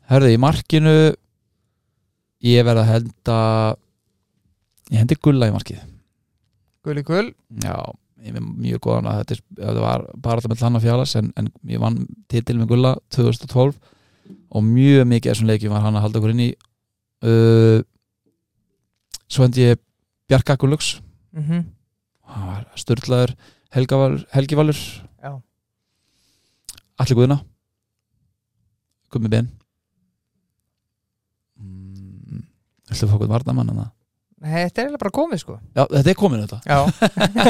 Hörðu, í markinu ég verð að henda ég hendi gulla í markið.
Gulli gull.
Já, ég er mjög góðan að þetta, þetta var bara þetta með hlanna fjalas en, en ég vann titil með Gulla 2012 og mjög mikið af þessum leikjum var hann að halda okkur inn í. Uh, svo hendi ég Bjarka Gullux.
Mm -hmm.
hann var störtlaður Helgi Valur.
Já.
Allir Guðina Gummi Ben. Mm, Viltu fá okkur varnamann hana?
Þetta er eiginlega bara komið sko.
Já, þetta er komin þetta.
Já.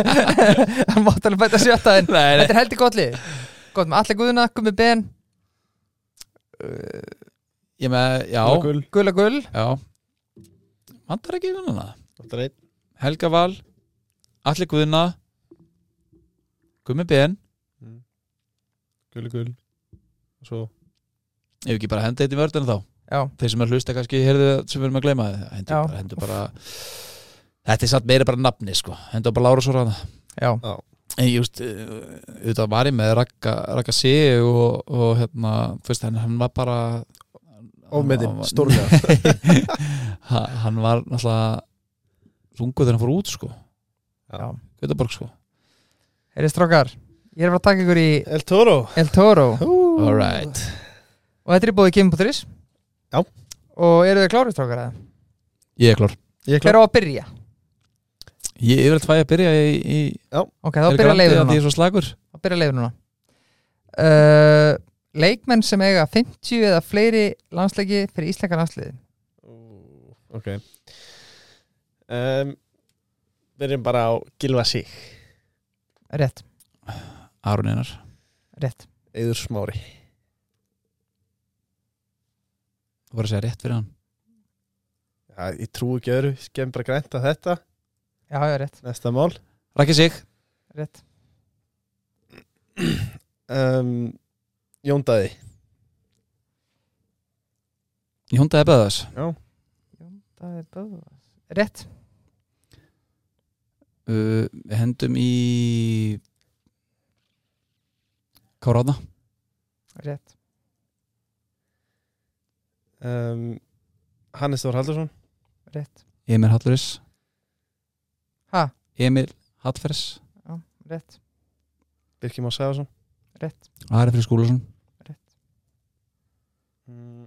Það mátt alveg bæta sjötta en
Nei,
Þetta er heldur gott lið. Gott með allir guðuna, gummi ben. Uh,
Ég með, já,
Gull,
Gulla gull.
Já. Vantar ekki
er einn.
Helga Val Allir Guðina Gummi Ben.
Gull, gull. Og svo
Ef ekki bara henda þetta í vördina þá.
Já,
Þeir sem er hlusta kannski heyrðu það sem við erum að gleyma hendur
Já.
bara, hendur bara Þetta er satt meira bara nafni sko. Hendur bara Lára Sóra hana
já,
En just, auðvitað var ég með Raka, Raka C og, og hérna, þú veist, hann, hann var bara var-
stórlega.
Ha- Hann var náttúrulega rungu þegar hann fór út sko.
Já.
Göteborg sko
Heyrðu strókar Ég er að fara að taka ykkur í
El Toro.
El Toro.
Alright
Og þetta er í bóði Kim.is
Já.
Og eru þið klárið strókar eða?
Ég er klár.
Ég er
Hver
klár.
á að byrja?
Ég er vel tvæði að byrja í, í
Ok, þá byrja leiður
Því
núna.
ég er svo slagur
Þá byrja leiður núna. Uh, Leikmenn sem eiga 50 eða fleiri landsleiki fyrir íslenska landsliði
Ok. Um, Verðum bara á Gilva Sig
Rétt,
Aron Einar.
Rétt.
Eður Smári.
Þú voru að segja rétt fyrir hann.
Já, ég trú ekki öðru, skemm bara grænt að þetta.
Já, já, rétt,
Næsta mál.
Rækki sig.
Rétt.
Um, Jóndaði
Í hundaði beðas
Já.
Davíð Böðvars. Rétt
uh, Við hendum í Káraðna
Rétt.
Um, Hannes Þór Haldursson
Rétt.
Emil Halluris
Ha?
Emil Hallfers.
Já, rétt.
Birkir Már Sæfarsson
Rétt.
Ari Frið Skúlason.
Mm.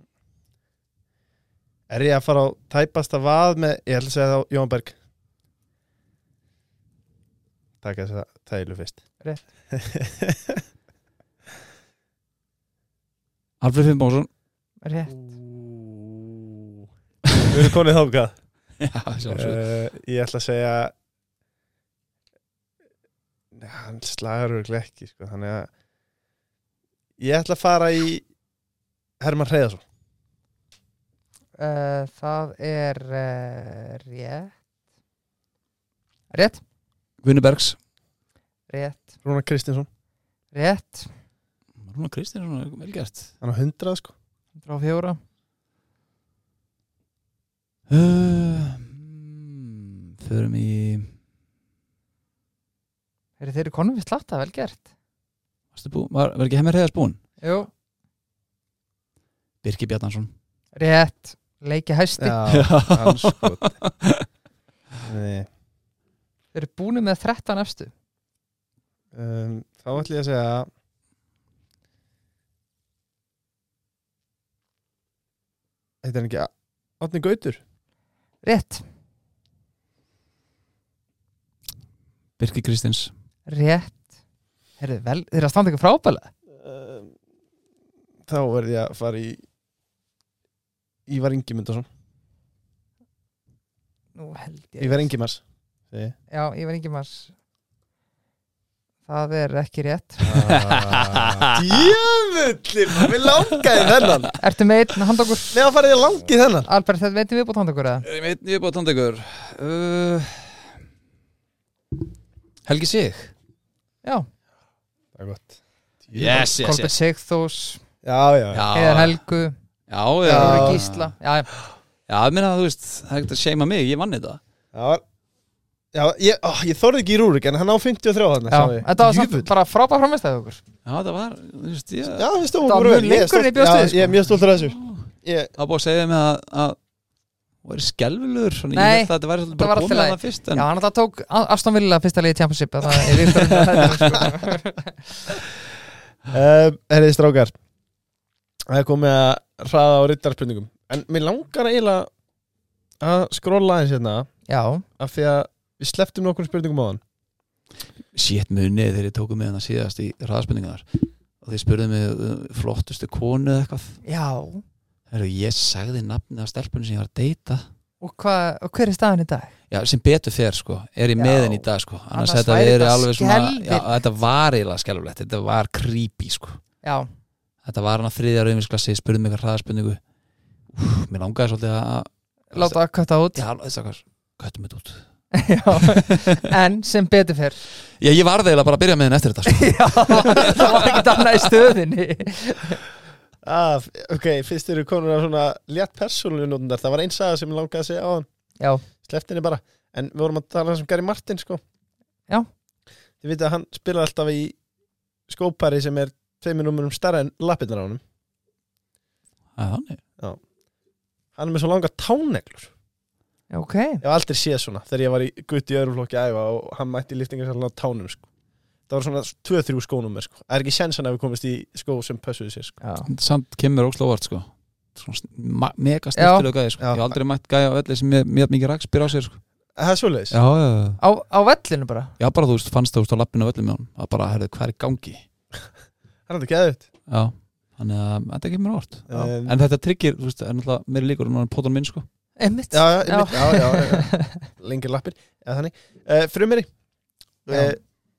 Er ég að fara á tæpasta vað með Ég ætla að segja þá Jón Berg Takk þess að tælu fyrst.
Rétt.
Alfred Finnbónsson
Rétt.
Við erum konið þákað uh, Ég ætla að segja Nei, hann slagar örgulega ekki sko, þannig að ég ætla að fara í Herman Hreiðarsson.
Uh, Það er uh, rétt. Rétt
Gunni Bergs.
Rétt.
Rúnar Kristinsson,
Rétt.
Rúna Kristinsson, vel gert.
Hann á 100 sko.
Frá fjóra.
Uh, mm, Förum í
Eru þeir eru konum við slatta, vel gert.
Varstu bú, var, var ekki hemmir heiðars búinn?
Jú.
Birki Bjarnason.
Rétt. Leiki hæsti
Já, hann sko Nei,
Þeir eru búinu með 13 efstu?
Um, Þá ætla ég að segja Þetta er ekki Átni Gautur?
Rétt.
Birki Kristins.
Rétt. Heyrðu, vel, þeir eru að standa ykkur frábælega
um, Þá verð ég að fara í Ívar Ingimundarsson
Nú held ég
Ívar Ingimars. segi ég.
Já, Ívar Ingimars Það er ekki rétt.
Djöfullin, við langaði þennan.
Ertu með einn handokkur?
Nei, að farið ég langi þennan.
Albert, þetta veitum við búið handokkur eða?
Ég veit, ég er búið ykkur uh, Helgi Sig?
Já,
Það er gott.
Yes, yes,
Kolbjörn
yes
Sigþós
Já, já,
Já,
Heiðar Helgu.
Já, já,
Já.
Gísla. Já, já.
já, ég meina þú veist, það er ekkert að seima mig, ég vann þetta.
Já, já ég, ó, ég þorði ekki í Rúrik en hann á 53 þannig
já. Þetta var samt bara frábæð framistæði okkur
Já, það var, þú veist, ég
Já, við stóðum
Það var
bara
mun
vel. Ég er
lengur en ég
stolt- Já. Ég er mjög stoltur af þessu ég,
Það var búið að segja mig að, að Það væri skelvilegur Svona,
Nei,
ég held að þetta væri svolítið
það var
bara
allt í
komið
lagi.
að það fyrst en
Já, hann alltaf tók Aston Villa fyrsta liði Championship Það er virtur undan þetta sko.
um, Herriði strákar Það er komið að hraða á rittarspurningum En mér langar eiginlega að skrolla aðeins hérna
Já,
af því að við sleftum nokkur spurningum á hann.
Sétt munið þegar ég tóku með hana síðast í hraðspurningar og þeir spurðu mig uh, flottustu konu eða eitthvað.
Já.
Heru, Ég sagði nafnið á stelpunni sem ég var að deyta.
Og, hva, og hver er staðan í dag?
Já, sem betur fer sko, er ég
Já.
með henni í dag sko. Annars
Annars
þetta
þetta
alveg svona já, þetta var eiginlega skelfulegt, þetta var creepy sko.
Já,
þetta var hann að þriðja rauðinsklassi, spurði mig eitthvað hraðspurningu Úf, mér langaði svolítið að
láta að kvæta út.
Já, þess að hvað, köttum þetta út
en sem betur fyrr
Já, ég var eiginlega bara að byrja með henni eftir þetta sko.
Já, það var ekki annað í stöðinni
ah, Ok, fyrst eru konur af svona létt persónulega nótundar Það var einn saga sem ég langaði að segja á hann.
Já,
Sleftinni bara. En við vorum að tala um Gary Martin sko.
Já.
Þið vita að hann spilar alltaf í skópari sem er tveimur númurum stærra en lappirnar á honum.
Það er. Þannig
Hann er með svo langa táneglur
já, ok.
Ég hef aldrei séð svona þegar ég var í gutt í öðrum flokki æfa og hann mætti liftingarsallin á tánum sko. Það var svona 2-3 skónum sko. Það er ekki sensan að við komist í skó sem pössuðu sér sko.
Já,
Samt kemur óslóvart sko. Mega snirtilega gæði sko.
Já.
Ég hef aldrei mætt gæði á öllu sem mér mikið rakspyr á sér sko.
Það er svoleiðis?
Já, já, já.
Á, á vellinu bara?
Já, bara þú veist, fannst þú veist á lappinu á öllu með honum. Að bara, herðu, hvað er gangi?
Það er þetta
Já, þannig að þetta kemur óvart. En þetta tryggir, þú veist, er náttúrulega meiri líkur en hann pótan minn sko
Einmitt.
Já, já. Lengir lappir. Eða þannig. Uh, Frumeri uh,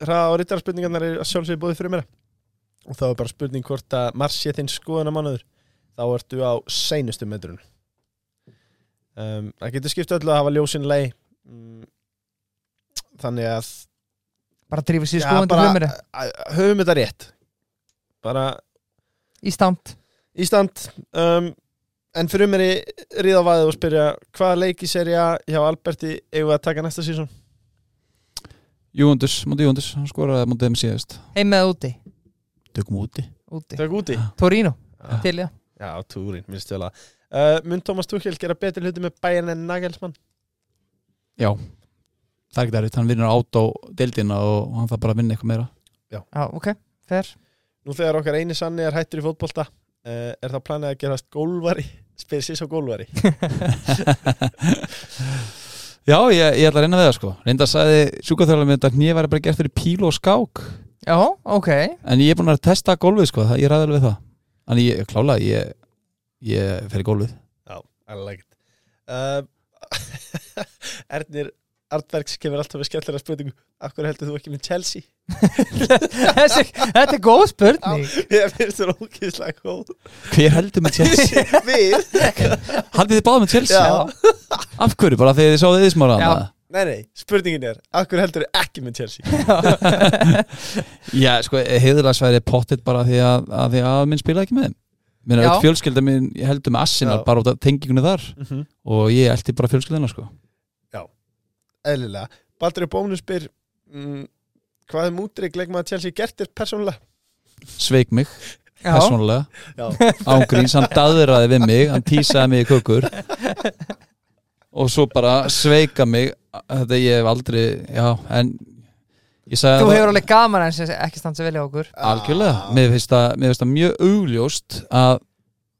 Hraða og rittarspurningarnar er að sjálfsögðu búið frumera og þá er bara spurning hvort að Mars sé þinn skoðunamannuður þá ertu á seinustu metrun um, Það getur skipt öllu að hafa ljósin lei mm, Þannig að
Bara drífa sér skoðandi
að- höfum þetta rétt. Bara
Í stand.
Ísland um, En fyrir mér í ríðavaðið og spyrja hvaða leik í serja hjá Alberti eigum við að taka næsta sísón?
Júundus, mútið Júundus, hann skoraði mútið þeim síðast.
Heim með úti,
Tökum úti.
Úti.
Tök úti?
Torino,
Já,
til já
já túrin, minnst vel að. Uh, Mun Tómas Tuchel gera betri hluti með Bayern en Nagelsmann?
Já, það er ekki dærið, hann vinnur át á deildina og hann þarf bara að vinna eitthvað meira.
Já, ok, fer
Nú þegar okkar eini sanni er hættur í fótbolta uh, er það planið að gerast gólvari sér svo gólvari
Já, ég, ég ætla að reyna við það sko. Reynda að sagði sjúkaþjóðlega með þetta að nýja væri bara gert fyrir píl og skák.
Já, ok.
En ég er búin að testa gólfið sko, það, ég ræði alveg það. Þannig ég, klálega, ég, ég fer í gólfið.
Já, I like it. Uh, Ernir Artbergs kemur alltaf með skemmtilega spurningu Akkur heldur þú ekki með Chelsea?
Þessi, Þetta er góð spurning
Ég finnst það ókýrslega góð
Hver heldur með Chelsea?
Við?
Haldið þið báðum með Chelsea?
Já.
Af hverju? Bara þegar þið sáðu þið smára
Já.
Nei, nei, spurningin er Akkur heldur þú ekki með Chelsea?
Já, sko, heiðurlagsværi pottit bara því að, að því að minn spilaði ekki með þeim Mér er
Já.
auðvitað fjölskylda minn, heldur með
Já.
bara út af tengingunni þar
Mm -hmm.
og ég eldi bara fjölskyldina sko
Eðlilega Baldur Bónus spyr mm, Hvað er mútrygg leikmaður Chelsea gert þér persónulega?
Sveik mig, persónulega.
Já,
ángríns, hann daðraði við mig hann tísaði mig í kukur og svo bara sveika mig þetta ég hef aldrei já, en
þú hefur alveg gaman en sem ekki standa vel hjá okkur.
Algjörlega, mér finnst það, mjög augljóst að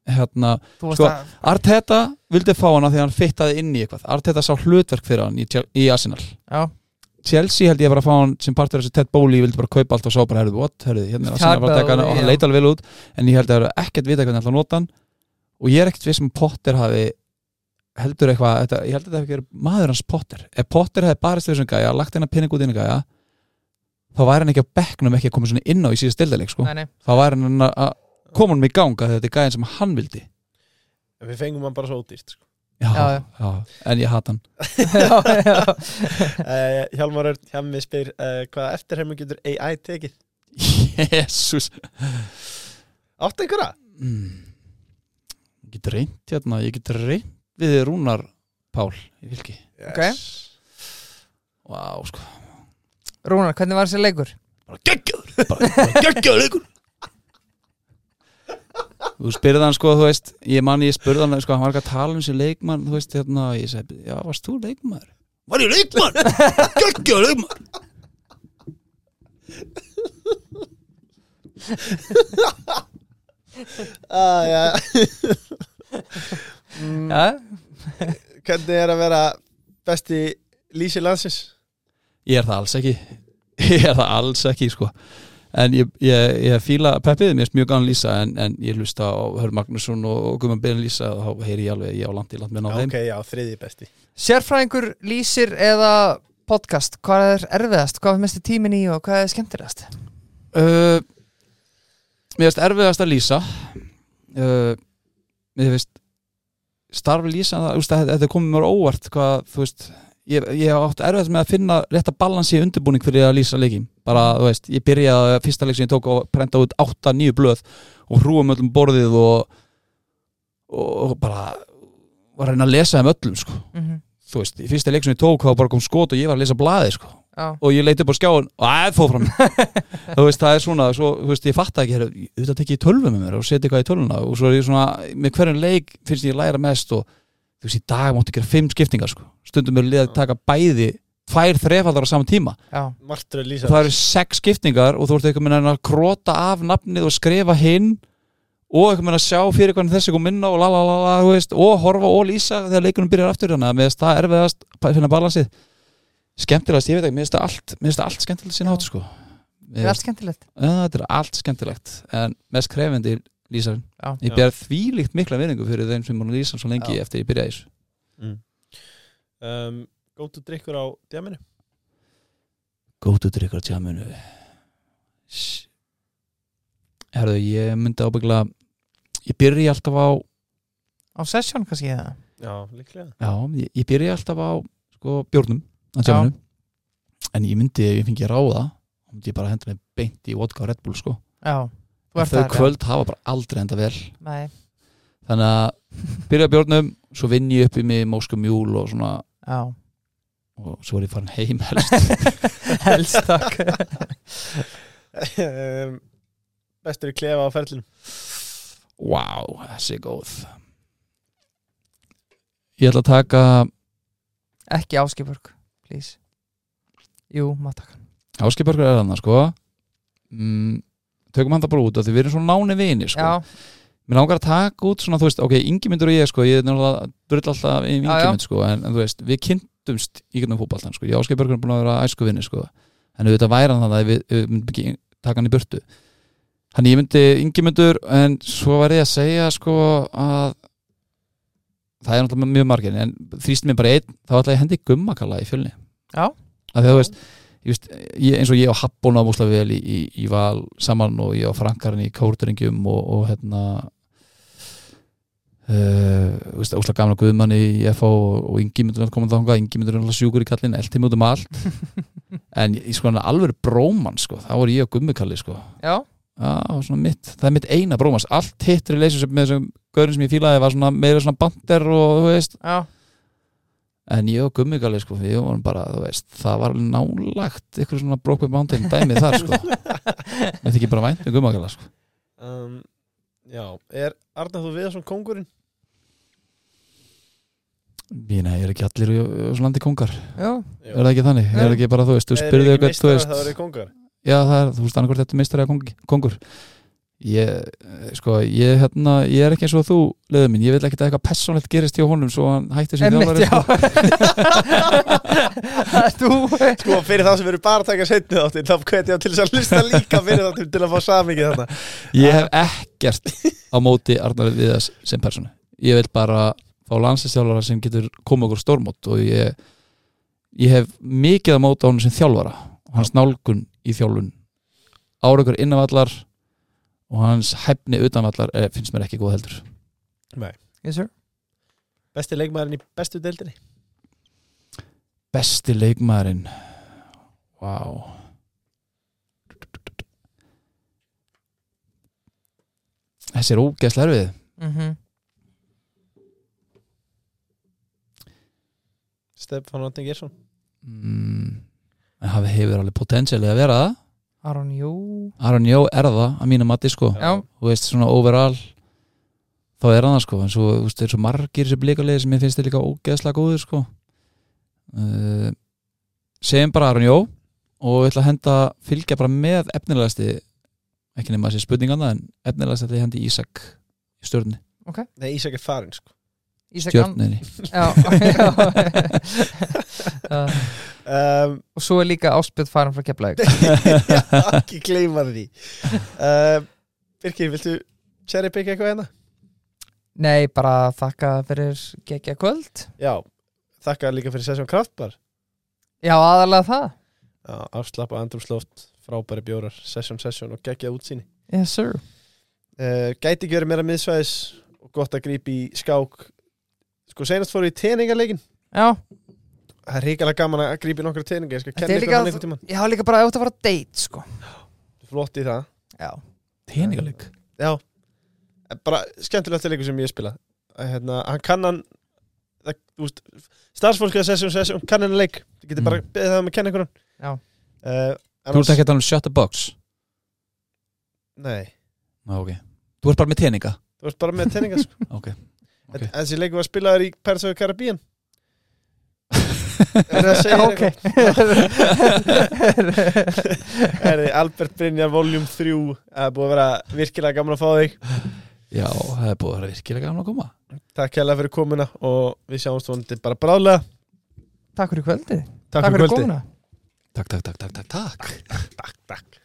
hérna, Sko,
að
Arteta vildi fá hana því að hann fittaði inn í eitthvað. Arteta sá hlutverk fyrir hann í, í Arsenal.
Já,
Chelsea held ég að vera að fá hann sem partur af þessu Ted Bowley vildi bara kaupa allt og sá bara, herrðu, what, herrðu, hérna er Arsenal að að taka hann og hann leita alveg vel út en ég held að það er ekkert vita hvernig hann ætla að nota hann. Og ég er ekkert viss um Potter hafi heldur eitthvað, þetta, ég held að þetta hefði verið maður hans Potter, ef Potter hefði barist við þessum gæja, lagt hennar pinning út í hennar gæja þá væri hann ekki á bekknum ekki að koma svona inn á í síðast stildaleg sko. þá væri hann að- að koma hann í ganga þetta er gæjan sem hann vildi.
En við fengum hann bara svo ódýrt sko.
Já,
Já,
já. en ég hata hann
uh, Hjálmar Örn hjá mig spyr uh, Hvaða eftirhermu getur AI tekið?
Jésús
Áttu einhverja?
mm. ég get reynt hérna ég get reynt við Rúnar Pál í fylki
Ok.
Vá, sko
Rúnar, hvernig var þessi leikur?
bara geggjaður bara, bara geggjaður leikur þú spyrði hann sko þú veist ég man ég spurði hann sko hann var ekki að tala um þessi leikmann þú veist hérna ég segi já varst þú leikmaður? Var ég leikmann geggjaður leikmann
ah, ja. mm,
Já,
Hvernig er að vera besti lýsi landsins?
ég er það alls ekki. Ég er það alls ekki sko en ég, ég, ég fíla peppið mér er mjög gana lýsa en, en ég hlusta á Hör Magnússon og, Guðmann Berin lýsa og þá heyri ég alveg ég á landi land með ná þeim
Ok, já, þriði besti.
Sérfræðingur lýsir eða podcast, hvað er erfiðast, hvað er mestu tímin í og hvað er skemmtilegast?
uh, Mér finnst erfiðast að lýsa. Uh, Mér finnst starfi lýsa það, þú veist, þetta komið mér óvart hvað, þú veist ég, ég átt erfiðast með að finna rétta balansi í undirbúning fyrir að lýsa leikim bara, þú veist, ég byrjaði fyrsta leik sem ég tók að prenta út 8-9 blöð og hrúum öllum borðið og, og bara var að reyna að lesa þeim öllum sko.
Mm
þú veist, í fyrsta leik sem ég tók þá bara kom skot og ég var að lesa blaði sko.
Já,
og ég leiti upp á skjáin og það fóð fram. Þú veist, það er svona, svo, þú veist, ég fatt ekki þetta tekið í tölvu með mér og setja eitthvað í tölvuna og svo er ég svona, með hverjum leik finnst ég læra mest og þú veist, í dag máttu gera fimm skiptingar, sko, stundum er liðað að taka bæði, tvær þrefaldar á saman tíma. Og það eru sex skiptingar og þú ert eitthvað með að krota af nafnið og skrifa hinn og eitthvað með að sjá fyrir hvernig þessi kom inn á og la la la la, þú veist, og horfa og lýsa þegar leikunum byrjar aftur, þannig að mér finnst það erfiðast að finna balansið. Skemmtilegast, ég veit ekki, mér finnst það allt mér finnst það allt skemmtilegt sín hátt, sko.
Er allt skemmtilegt?
Já, þetta er allt skemmtilegt. En mest krefendi lýsarinn
Já,
ég
Já.
ber þvílíkt mikla vinningu fyrir þeim sem múin að lýsa svo lengi
Já.
eftir ég byrjaði þessu.
Um, Gótu drikkur á djaminu
gótu drikkar tjáminu herðu, ég myndi ábyggla ég byrji alltaf á
á sessjón kannski eða?
Já, líklega.
Já, ég, ég byrji alltaf á sko, bjórnum á tjáminu en ég myndi, ef ég fengi að ráða þá myndi ég bara henda mig beint í vodka og Red Bull sko.
Já,
þau
það
kvöld hafa bara aldrei enda vel.
Nei,
þannig að byrja bjórnum svo vinn ég upp í mig Mósku Mjúl og svona.
Já,
og svo er ég farin heim helst.
Helst takk.
Um, Bestur í klefa á ferlinum?
Vá, þessi er góð. Ég ætla að taka
Ekki áskipörg, please. Jú, maður takk
Áskipörgur er þarna sko. Mm, Tökum hann það bara út af því við erum svona náni vini sko. Mér langar að taka út svona, þú veist, ok, Ingimyndur og ég sko, ég er náttúrulega drull alltaf í
já.
Ingimynd sko, en, en þú veist, við kynntumst í getnum fótballtan sko, ég áskipörgur er búin að vera æsku vinni sko, en auðvitað væri hann þannig að við, við myndum ekki taka hann í burtu Þannig ég myndi Ingimyndur en svo var ég að segja sko að það er náttúrulega mjög margir en þrýst mér bara einn, þá ætla ég hendi gummakalla í fjölni
Já.
að því að þú veist, veist ég, eins og ég á Happon á Músla vel í, í, í val saman og ég á Frankarinn í Kórdringjum og, og hérna Uh, veist, óslega gamla guðmanni í FH og, og að koma þangað. Ingi myndur að sjúkur í kallin, elti mig út um allt. En sko alveg bróman sko, þá var ég á gummikalli sko.
Já,
svona mitt, það er mitt eina brómas allt hitt relationship með þessum gaurin sem ég fílaði var svona meira svona bandir og þú veist,
já
en ég og gummigalli sko, við vorum bara, þú veist það var nálagt ykkur svona Brokeback Mountain dæmið þar sko. Þetta ekki bara vænt með gummagalla sko.
Um, Já, er Arnar þú við svona kongurinn?
nei, ég er ekki allir þessu landi kongar
Já,
er það ekki þannig,
Nei.
er það ekki bara, þú veist, þú spyrðu
Er
eitthvað,
ekki
þú veist já, það er, þú veist, annarkvært þetta meistari að kongur ég, eh, sko, ég hérna, ég er ekki eins og þú leður minn, ég vil ekki að eitthvað persónlegt gerist hjá honum svo hann hætti sem þjálfari
já.
Sko.
Sko fyrir það sem eru bara að taka setni þáttir þá hvet ég til þess að hlusta líka fyrir þáttir til að fá samingið þarna.
Ég hef ekkert á móti Arnar Viðas sem persónu. Ég vil bara fá landslistjálfara sem getur koma okkur stórmót og ég, ég hef mikið að móta honum sem þjálfara hans nálgun í þjálfun. Áraugur innanvallar og hans hæfni utanvallar er, finnst mér ekki góð heldur.
Yes sir.
Besti leikmaðurinn í bestu deildinni?
Besti leikmaðurinn. Vá. Þessi er ógeðslega erfið.
Mm
Stefán Ronding Gersson
mm, hafi hefur alveg potensialið að vera það
Aron, jú
Aron Jó er það að mínu mati sko.
Já,
þú veist svona overall þá er hann það sko. En svo, þú veist, það er svo margir sem blíkalið sem ég finnst þið líka ógeðslega góður sko. Uh, segjum bara Aron Jó og við ætla að henda fylgja bara með efnilegasti ekki nema þessi spurningan en efnilegasti ég að hendi Ísak í stjórnni,
Nei, Ísak er farin sko
Uh,
um,
Og svo er líka áspjöld farin frá Keflavík.
Ekki gleyma því. Um, Birkir, viltu cherry pick eitthvað hérna?
Nei, bara þakka fyrir geggja kvöld.
Já, þakka líka fyrir sessjón kraftbar
Já, aðalega það.
Já, afslappa andrumsloft, frábæri bjórar sessjón, sessjón og geggjað útsýni.
Yes sir.
Uh, Gæti ekki verið meira miðsvæðis og gott að grípa í skák Sko, senast fóru í teningarleikin
Já,
Það er ríkilega gaman að grípa í nokkra teningar Ég skal kenna ykkur
líka-
hann einhvern tímann.
Já líka bara ert að fara að date sko.
Flott í það.
Já,
teningaleg
Já, bara skemmtilegt leikur sem ég spila. Hérna, Hann kann hann það, þú veist, Starfsfólk eða sessjón, sessjón, kann hann leik. Þú getur
Mm.
bara beðið það um að kenna ykkur hann
Já.
uh,
þú ert ekki að tala um shut the box?
Nei,
Ná, okay. þú ert bara með teninga?
Þú veist bara með teningar sko.
ok, Ok.
Okay. Þessi leikur var spilaður í of the Caribbean Er það að segja
ok.
Herri, Albert Brynjar, voljum 3 Það er búið að vera virkilega gaman að fá þig.
Já, það er búið að vera virkilega gaman að koma.
Takk hérlega fyrir komuna og við sjáumst vonandi bara bráðlega.
Takk fyrir kvöldið.
Takk,
fyrir
kvöldið.
komuna.
Takk, takk, takk, takk, takk, takk
Takk, takk